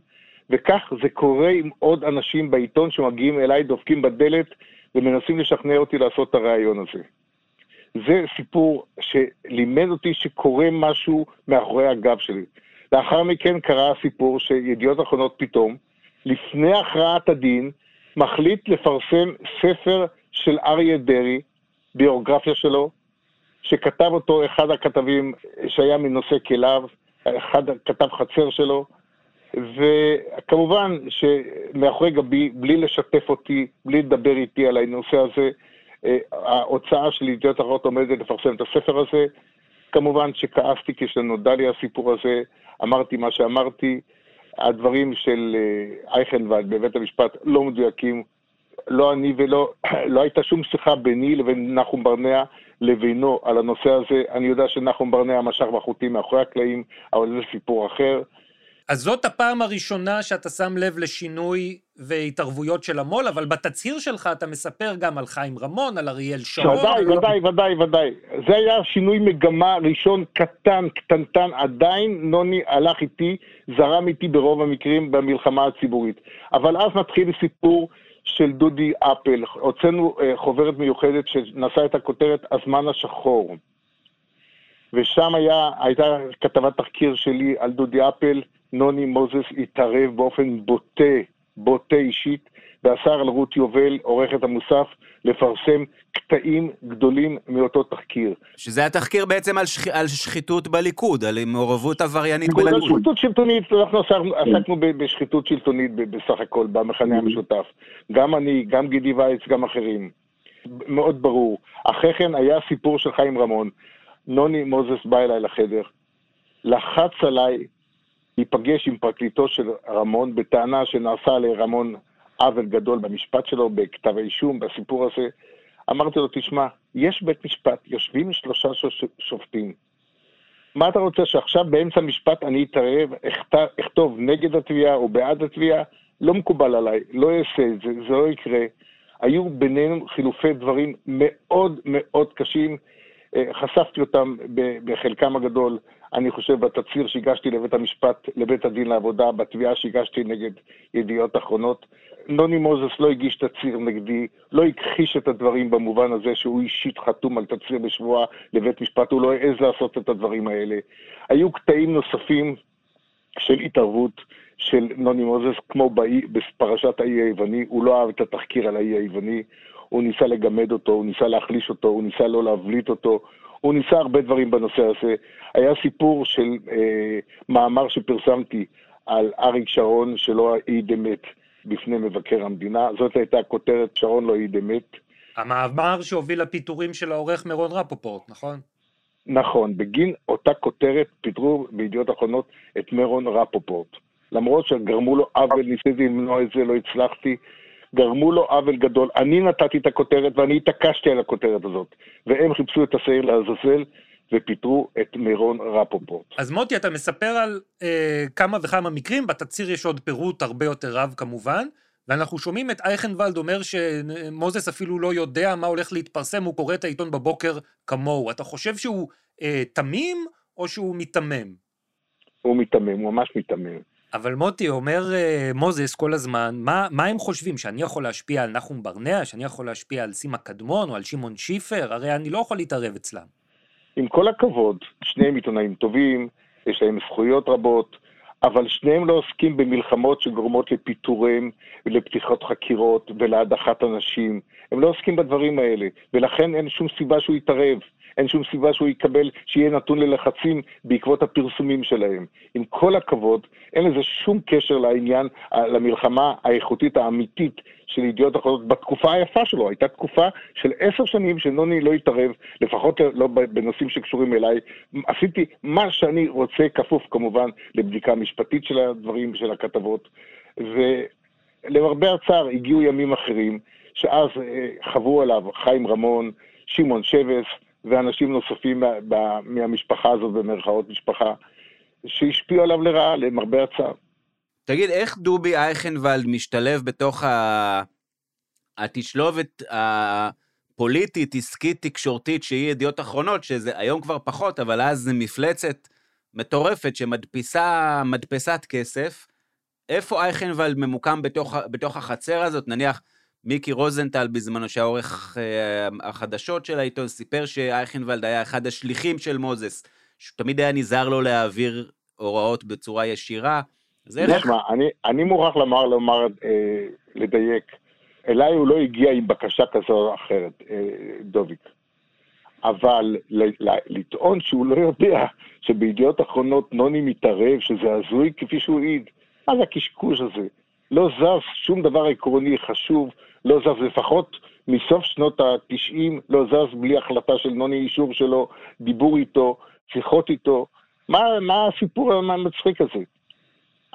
וכך זה קורה עם עוד אנשים בעיתון שמגיעים אליי, דופקים בדלת ומנסים לשכנע אותי לעשות את הרעיון הזה. זה סיפור שלימד אותי שקורה משהו מאחורי הגב שלי. לאחר מכן קרה הסיפור שידיעות אחרונות פתאום, לפני הכרעת הדין, מחליט לפרסם ספר של אריה דרעי, ביוגרפיה שלו, שכתב אותו אחד הכתבים שהיה מנושא כליו, אחד כתב חצר שלו, וכמובן שמאחורי גבי, בלי לשתף אותי, בלי לדבר איתי על הנושא הזה, אה, ההוצאה של ידיעות אחרות עומדת לפרסם את הספר הזה, כמובן שכעסתי כשנודע לי הסיפור הזה, אמרתי מה שאמרתי, הדברים של אה, אייכנוולד בבית המשפט לא מדויקים, לא אני ולא, לא הייתה שום שיחה ביני לבין נחום ברנע לבינו על הנושא הזה. אני יודע שנחום ברנע משך בחוטים מאחורי הקלעים, אבל זה סיפור אחר. אז זאת הפעם הראשונה שאתה שם לב לשינוי והתערבויות של המו"ל, אבל בתצהיר שלך אתה מספר גם על חיים רמון, על אריאל שרון. ודאי. ודאי, ודאי, ודאי. זה היה שינוי מגמה ראשון קטן, קטנטן, עדיין נוני הלך איתי, זרם איתי ברוב המקרים במלחמה הציבורית. אבל אז נתחיל סיפור של דודי אפל. הוצאנו uh, חוברת מיוחדת שנשאה את הכותרת הזמן השחור. ושם היה, הייתה כתבת תחקיר שלי על דודי אפל, נוני מוזס התערב באופן בוטה, בוטה אישית, ואסר על רות יובל, עורכת המוסף, לפרסם קטעים גדולים מאותו תחקיר. שזה התחקיר בעצם על, שח... על שחיתות בליכוד, על מעורבות עבריינית על בליכוד. שחיתות שלטונית, אנחנו עסקנו, עסקנו בשחיתות שלטונית בסך הכל, במחנה המשותף. גם אני, גם גידי וייץ, גם אחרים. מאוד ברור. אחרי כן היה סיפור של חיים רמון. נוני מוזס בא אליי לחדר, לחץ עליי להיפגש עם פרקליטו של רמון בטענה שנעשה לרמון עוול גדול במשפט שלו, בכתב האישום, בסיפור הזה. אמרתי לו, תשמע, יש בית משפט, יושבים שלושה שופטים. מה אתה רוצה, שעכשיו באמצע המשפט אני אתערב, אכת- אכתוב נגד התביעה או בעד התביעה? לא מקובל עליי, לא אעשה את זה, זה לא יקרה. היו בינינו חילופי דברים מאוד מאוד קשים, אה, חשפתי אותם בחלקם הגדול, אני חושב, בתצהיר שהגשתי לבית המשפט, לבית הדין לעבודה, בתביעה שהגשתי נגד ידיעות אחרונות. נוני מוזס לא הגיש תצהיר נגדי, לא הכחיש את הדברים במובן הזה שהוא אישית חתום על תצהיר בשבועה לבית משפט, הוא לא העז לעשות את הדברים האלה. היו קטעים נוספים של התערבות של נוני מוזס, כמו בפרשת האי היווני, הוא לא אהב את התחקיר על האי היווני, הוא ניסה לגמד אותו, הוא ניסה להחליש אותו, הוא ניסה לא להבליט אותו, הוא ניסה הרבה דברים בנושא הזה. היה סיפור של אה, מאמר שפרסמתי על אריק שרון שלא העיד אמת בפני מבקר המדינה, זאת הייתה כותרת שרון לא העיד אמת. המאמר שהוביל לפיטורים של העורך מירון רפופורט, נכון? נכון, בגין אותה כותרת פיטרו בידיעות אחרונות את מרון רפופורט. למרות שגרמו לו עוול, ניסיתי למנוע את זה, לא הצלחתי, גרמו לו עוול גדול. אני נתתי את הכותרת ואני התעקשתי על הכותרת הזאת. והם חיפשו את השעיר לעזאזל ופיטרו את מירון רפופורט. אז מוטי, אתה מספר על אה, כמה וכמה מקרים, בתצהיר יש עוד פירוט הרבה יותר רב כמובן, ואנחנו שומעים את אייכנוולד אומר שמוזס אפילו לא יודע מה הולך להתפרסם, הוא קורא את העיתון בבוקר כמוהו. אתה חושב שהוא אה, תמים או שהוא מיתמם? הוא מיתמם, הוא ממש מיתמם. אבל מוטי, אומר אה, מוזס כל הזמן, מה, מה הם חושבים? שאני יכול להשפיע על נחום ברנע? שאני יכול להשפיע על סימה קדמון או על שמעון שיפר? הרי אני לא יכול להתערב אצלם. עם כל הכבוד, שניהם עיתונאים טובים, יש להם זכויות רבות, אבל שניהם לא עוסקים במלחמות שגורמות לפיטוריהם ולפתיחת חקירות ולהדחת אנשים. הם לא עוסקים בדברים האלה, ולכן אין שום סיבה שהוא יתערב. אין שום סיבה שהוא יקבל, שיהיה נתון ללחצים בעקבות הפרסומים שלהם. עם כל הכבוד, אין לזה שום קשר לעניין, למלחמה האיכותית האמיתית של ידיעות אחרונות בתקופה היפה שלו. הייתה תקופה של עשר שנים שנוני לא התערב, לפחות לא בנושאים שקשורים אליי. עשיתי מה שאני רוצה, כפוף כמובן לבדיקה משפטית של הדברים, של הכתבות. ולמרבה הצער, הגיעו ימים אחרים, שאז אה, חברו עליו חיים רמון, שמעון שבס, ואנשים נוספים מה, מה, מהמשפחה הזאת, במרכאות משפחה, שהשפיעו עליו לרעה, למרבה הצער. תגיד, איך דובי אייכנוולד משתלב בתוך ה... התשלובת הפוליטית, עסקית, תקשורתית, שהיא ידיעות אחרונות, שזה היום כבר פחות, אבל אז זה מפלצת מטורפת שמדפיסה מדפסת כסף. איפה אייכנוולד ממוקם בתוך, בתוך החצר הזאת? נניח, מיקי רוזנטל בזמנו, שהעורך אה, החדשות של העיתון, סיפר שאייכנוולד היה אחד השליחים של מוזס, שתמיד היה נזהר לו להעביר הוראות בצורה ישירה. אז איך... תשמע, אני, אני מוכרח לומר, לומר אה, לדייק, אליי הוא לא הגיע עם בקשה כזו או אחרת, אה, דוביק. אבל לטעון שהוא לא יודע שבידיעות אחרונות נוני מתערב, שזה הזוי כפי שהוא העיד, מה זה הקשקוש הזה? לא זז שום דבר עקרוני חשוב, לא זז לפחות מסוף שנות ה-90 לא זז בלי החלטה של נוני אישור שלו, דיבור איתו, שיחות איתו. מה, מה הסיפור המצחיק הזה?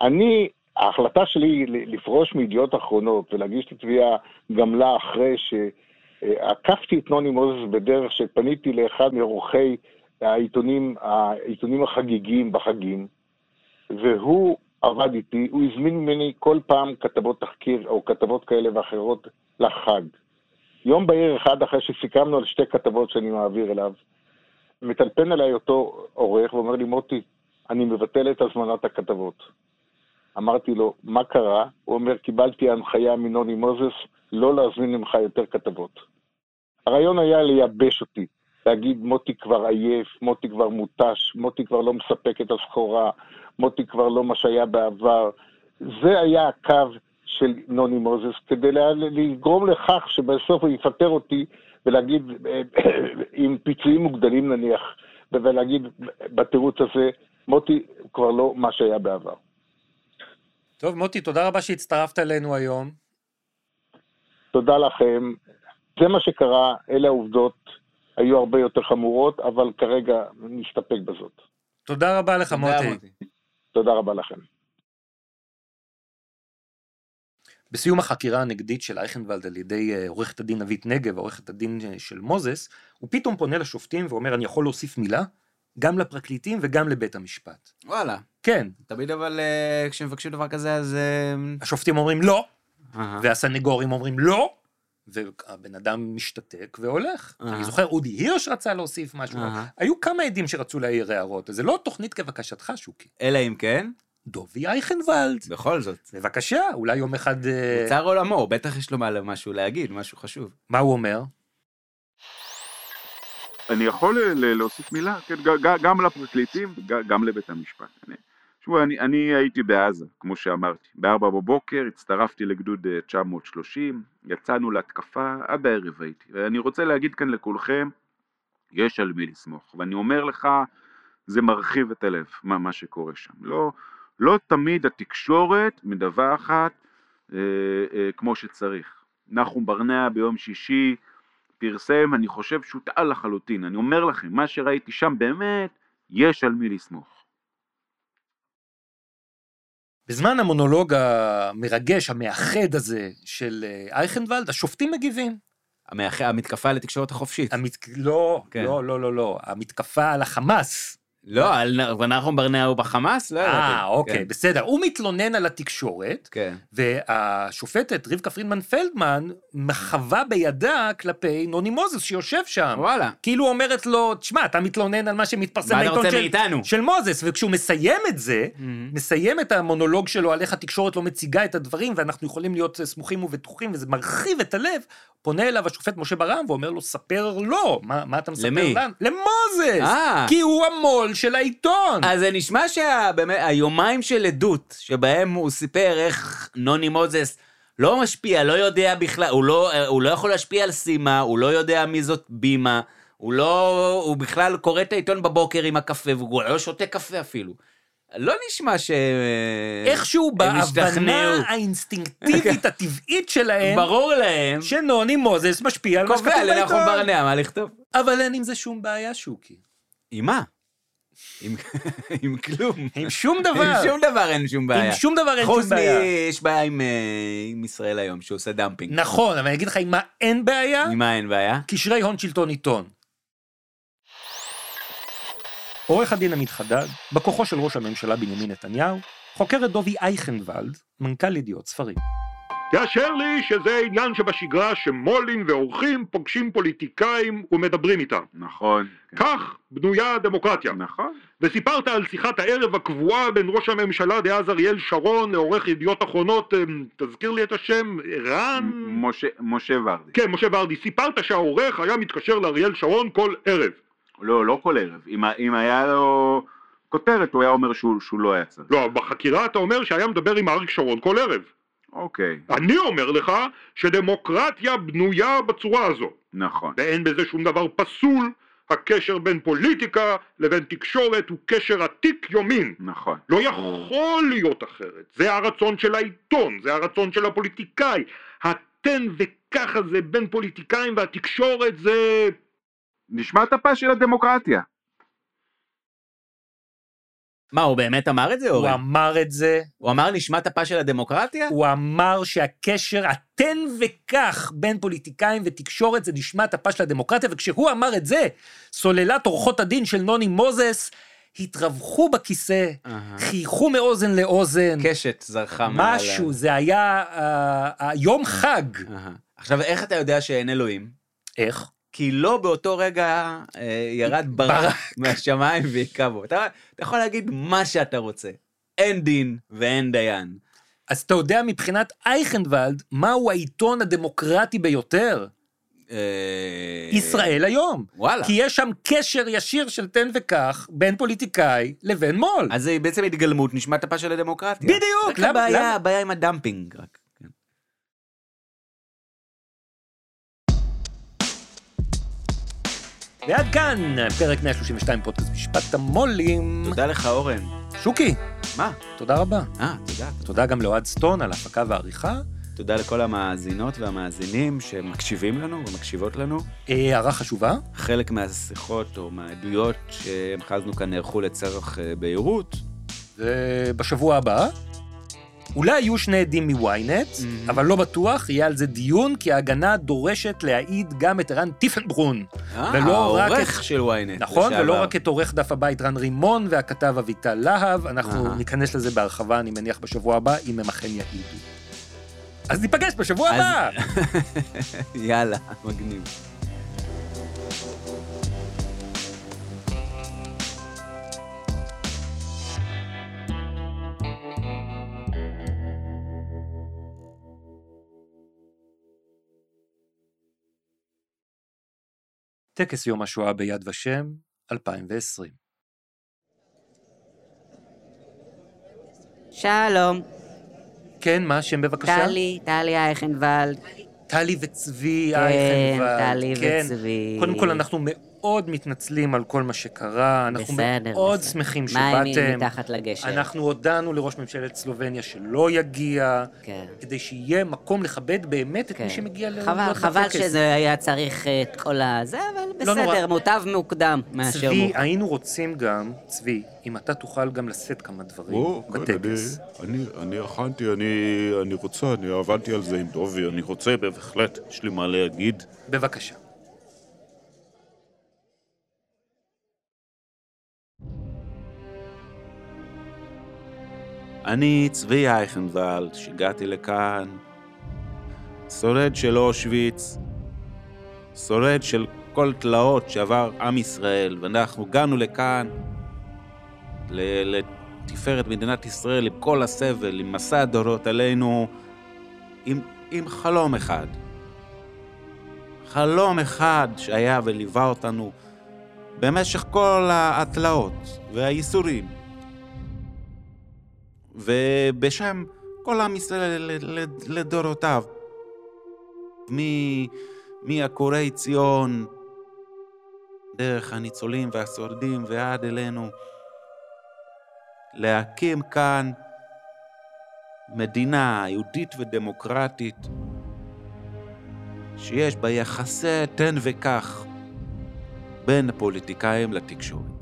אני, ההחלטה שלי לפרוש מידיעות אחרונות ולהגיש את התביעה גם לה אחרי שעקפתי את נוני מוזס בדרך שפניתי לאחד מעורכי העיתונים, העיתונים החגיגיים בחגים, והוא עבד איתי, הוא הזמין ממני כל פעם כתבות תחקיר או כתבות כאלה ואחרות לחג. יום בהיר אחד אחרי שסיכמנו על שתי כתבות שאני מעביר אליו, מטלפן אליי אותו עורך ואומר לי, מוטי, אני מבטל את הזמנת הכתבות. אמרתי לו, מה קרה? הוא אומר, קיבלתי הנחיה מנוני מוזס לא להזמין ממך יותר כתבות. הרעיון היה לייבש אותי, להגיד, מוטי כבר עייף, מוטי כבר מותש, מוטי כבר לא מספק את הסחורה, מוטי כבר לא מה שהיה בעבר. זה היה הקו של נוני מוזס, כדי לגרום לכך שבסוף הוא יפטר אותי ולהגיד, עם פיצויים מוגדלים נניח, ולהגיד בתירוץ הזה, מוטי כבר לא מה שהיה בעבר. טוב, מוטי, תודה רבה שהצטרפת אלינו היום. תודה לכם. זה מה שקרה, אלה העובדות. היו הרבה יותר חמורות, אבל כרגע נסתפק בזאת. תודה רבה לך, מוטי. תודה רבה לכם. בסיום החקירה הנגדית של אייכנוולד על ידי אה, עורכת הדין אבית נגב, עורכת הדין אה, של מוזס, הוא פתאום פונה לשופטים ואומר, אני יכול להוסיף מילה? גם לפרקליטים וגם לבית המשפט. וואלה. כן. תמיד אבל אה, כשמבקשים דבר כזה, אז... השופטים אומרים לא, והסנגורים אומרים לא, והבן אדם משתתק והולך. אני זוכר, אודי הירש רצה להוסיף משהו. היו כמה עדים שרצו להעיר הערות, זה לא תוכנית כבקשתך, שוקי. אלא אם כן? דובי אייכנוולד. בכל זאת. בבקשה, אולי יום אחד... אה, מוצר עולמו, בטח יש לו משהו להגיד, משהו חשוב. מה הוא אומר? אני יכול להוסיף מילה, כן, גם לפרקליטים, גם לבית המשפט. תשמעו, אני, אני הייתי בעזה, כמו שאמרתי. בארבע בבוקר הצטרפתי לגדוד 930, אה, יצאנו להתקפה, עד הערב הייתי. ואני רוצה להגיד כאן לכולכם, יש על מי לסמוך. ואני אומר לך, זה מרחיב את הלב, מה, מה שקורה שם. לא, לא תמיד התקשורת מדווחת אה, אה, כמו שצריך. נחום ברנע ביום שישי פרסם, אני חושב שהוא טעה לחלוטין. אני אומר לכם, מה שראיתי שם באמת, יש על מי לסמוך. בזמן המונולוג המרגש, המאחד הזה של אה, אייכנוולד, השופטים מגיבים. המאח... המתקפה לתקשורת החופשית. המת... לא, כן. לא, לא, לא, לא, המתקפה על החמאס. לא, על נחום ברנע בחמאס? לא ידעתי. אה, אוקיי, כן. בסדר. הוא מתלונן על התקשורת, כן. והשופטת רבקה פרידמן פלדמן מחווה בידה כלפי נוני מוזס שיושב שם. וואלה. כאילו אומרת לו, תשמע, אתה מתלונן על מה שמתפרסם בעיתון של, של מוזס, וכשהוא מסיים את זה, mm-hmm. מסיים את המונולוג שלו על איך התקשורת לא מציגה את הדברים, ואנחנו יכולים להיות סמוכים ובטוחים, וזה מרחיב את הלב, פונה אליו השופט משה ברם ואומר לו, ספר לו, מה, מה אתה מספר למי? לנו? למוזס! אה. כי הוא המו"ל של העיתון. אז זה נשמע שהיומיים של עדות, שבהם הוא סיפר איך נוני מוזס לא משפיע, לא יודע בכלל, הוא לא, הוא לא יכול להשפיע על סימה, הוא לא יודע מי זאת בימה, הוא לא, הוא בכלל קורא את העיתון בבוקר עם הקפה, והוא לא שותה קפה אפילו. לא נשמע ש... איכשהו בהבנה האינסטינקטיבית הטבעית שלהם, ברור להם, שנוני מוזס משפיע על מה שכתוב בעיתון. קובע לנחום ברנע מה לכתוב. אבל אין עם זה שום בעיה, שוקי. עם מה? עם, עם כלום. עם שום דבר. עם שום דבר אין שום בעיה. עם שום דבר אין שום בעיה. חוץ. יש בעיה עם, אה, עם ישראל היום, שעושה dumping. נכון, אבל אני אגיד לך עם מה אין בעיה? עם מה אין בעיה? קשרי הון שלטון עיתון. עורך הדין עמית חדד, בא כוחו של ראש הממשלה בנימין נתניהו, חוקר את דובי אייכנוולד, מנכ"ל ידיעות ספרים. תאשר לי שזה עניין שבשגרה שמו"לים ועורכים פוגשים פוליטיקאים ומדברים איתם. נכון. כן. כך בנויה הדמוקרטיה. נכון. וסיפרת על שיחת הערב הקבועה בין ראש הממשלה דאז אריאל שרון לעורך ידיעות אחרונות, אמ, תזכיר לי את השם, רן? משה, משה ורדי. כן, משה ורדי. סיפרת שהעורך היה מתקשר לאריאל שרון כל ערב. לא, לא כל ערב. אם, אם היה לו כותרת, הוא היה אומר שהוא, שהוא לא היה צריך. לא, בחקירה אתה אומר שהיה מדבר עם אריק שרון כל ערב. אוקיי. אני אומר לך שדמוקרטיה בנויה בצורה הזו. נכון. ואין בזה שום דבר פסול. הקשר בין פוליטיקה לבין תקשורת הוא קשר עתיק יומין. נכון. לא יכול להיות אחרת. זה הרצון של העיתון, זה הרצון של הפוליטיקאי. התן ו... ככה זה בין פוליטיקאים והתקשורת זה... נשמת אפה של הדמוקרטיה. מה, הוא באמת אמר את זה, הוא אורן? אמר את זה, הוא אמר נשמת אפה של הדמוקרטיה? הוא אמר שהקשר התן וקח בין פוליטיקאים ותקשורת זה נשמת אפה של הדמוקרטיה, וכשהוא אמר את זה, סוללת עורכות הדין של נוני מוזס התרווחו בכיסא, אהה. חייכו מאוזן לאוזן, קשת זרחה מעל... משהו, זה היה אה, אה, יום חג. אהה. עכשיו, איך אתה יודע שאין אלוהים? איך? כי לא באותו רגע אה, ירד ברק מהשמיים והיכה בו. אתה, אתה יכול להגיד מה שאתה רוצה. אין דין ואין דיין. אז אתה יודע מבחינת אייכנוולד, מהו העיתון הדמוקרטי ביותר? אה, ישראל היום. וואלה. כי יש שם קשר ישיר של תן וקח בין פוליטיקאי לבין מו"ל. אז זה בעצם התגלמות נשמת אפה של הדמוקרטיה. בדיוק, רק הבעיה, הבעיה עם הדמפינג רק. ועד כאן, פרק 132 פודקאסט משפט המו"לים. תודה לך, אורן. שוקי, מה? תודה רבה. אה, תודה. תודה גם לאוהד סטון על ההפקה והעריכה. תודה לכל המאזינות והמאזינים שמקשיבים לנו ומקשיבות לנו. אה, הערה חשובה, חלק מהשיחות או מהעדויות שהמחזנו כאן נערכו לצורך אה, בהירות. ובשבוע הבא, אולי יהיו שני עדים מוויינט, Mhm. אבל לא בטוח, יהיה על זה דיון, כי ההגנה דורשת להעיד גם את ערן טיפנברון. רק העורך את- של ynet. נכון? לשעבר. ולא רק את עורך דף הבית רן רימון והכתב אביטל להב, אנחנו אהה. ניכנס לזה בהרחבה, אני מניח, בשבוע הבא, אם הם אכן יעידו. אז ניפגש בשבוע אז- הבא! יאללה, מגניב. טקס יום השואה ביד ושם, 2020. שלום, כן, מה השם בבקשה? טלי, טלי אייכנוולד. טלי וצבי כן, אייכנוולד. טלי כן. וצבי. קודם כל, אנחנו מאוד מתנצלים על כל מה שקרה, אנחנו בסדר, מאוד בסדר. שמחים שבאתם. מתחת לגשר? אנחנו הודענו לראש ממשלת סלובניה שלא יגיע, כן. כדי שיהיה מקום לכבד באמת את כן. מי שמגיע ל- חבל, חבל בטקס. שזה היה צריך אה, את כל הזה, אבל לא נורא. בסדר, מוטב מוקדם מאשר צבי, מאוחר. היינו רוצים גם, צבי, אם אתה תוכל גם לשאת כמה דברים או, כן, בטקס. אני, אני, אני הכנתי, אני, אני רוצה, אני עבדתי על זה עם דובי, אני רוצה בהחלט, יש לי מה להגיד. בבקשה. אני צבי אייכנוולד, שהגעתי לכאן, שורד של אושוויץ, שורד של כל תלאות שעבר עם ישראל, ואנחנו הגענו לכאן לתפארת מדינת ישראל עם כל הסבל, עם מסע הדורות עלינו, עם, עם חלום אחד. חלום אחד שהיה וליווה אותנו במשך כל התלאות והייסורים. ובשם כל עם ישראל לדורותיו. מעקורי ציון, דרך הניצולים והשורדים ועד אלינו, להקים כאן מדינה יהודית ודמוקרטית, שיש בה יחסי תן וקח בין הפוליטיקאים לתקשורת.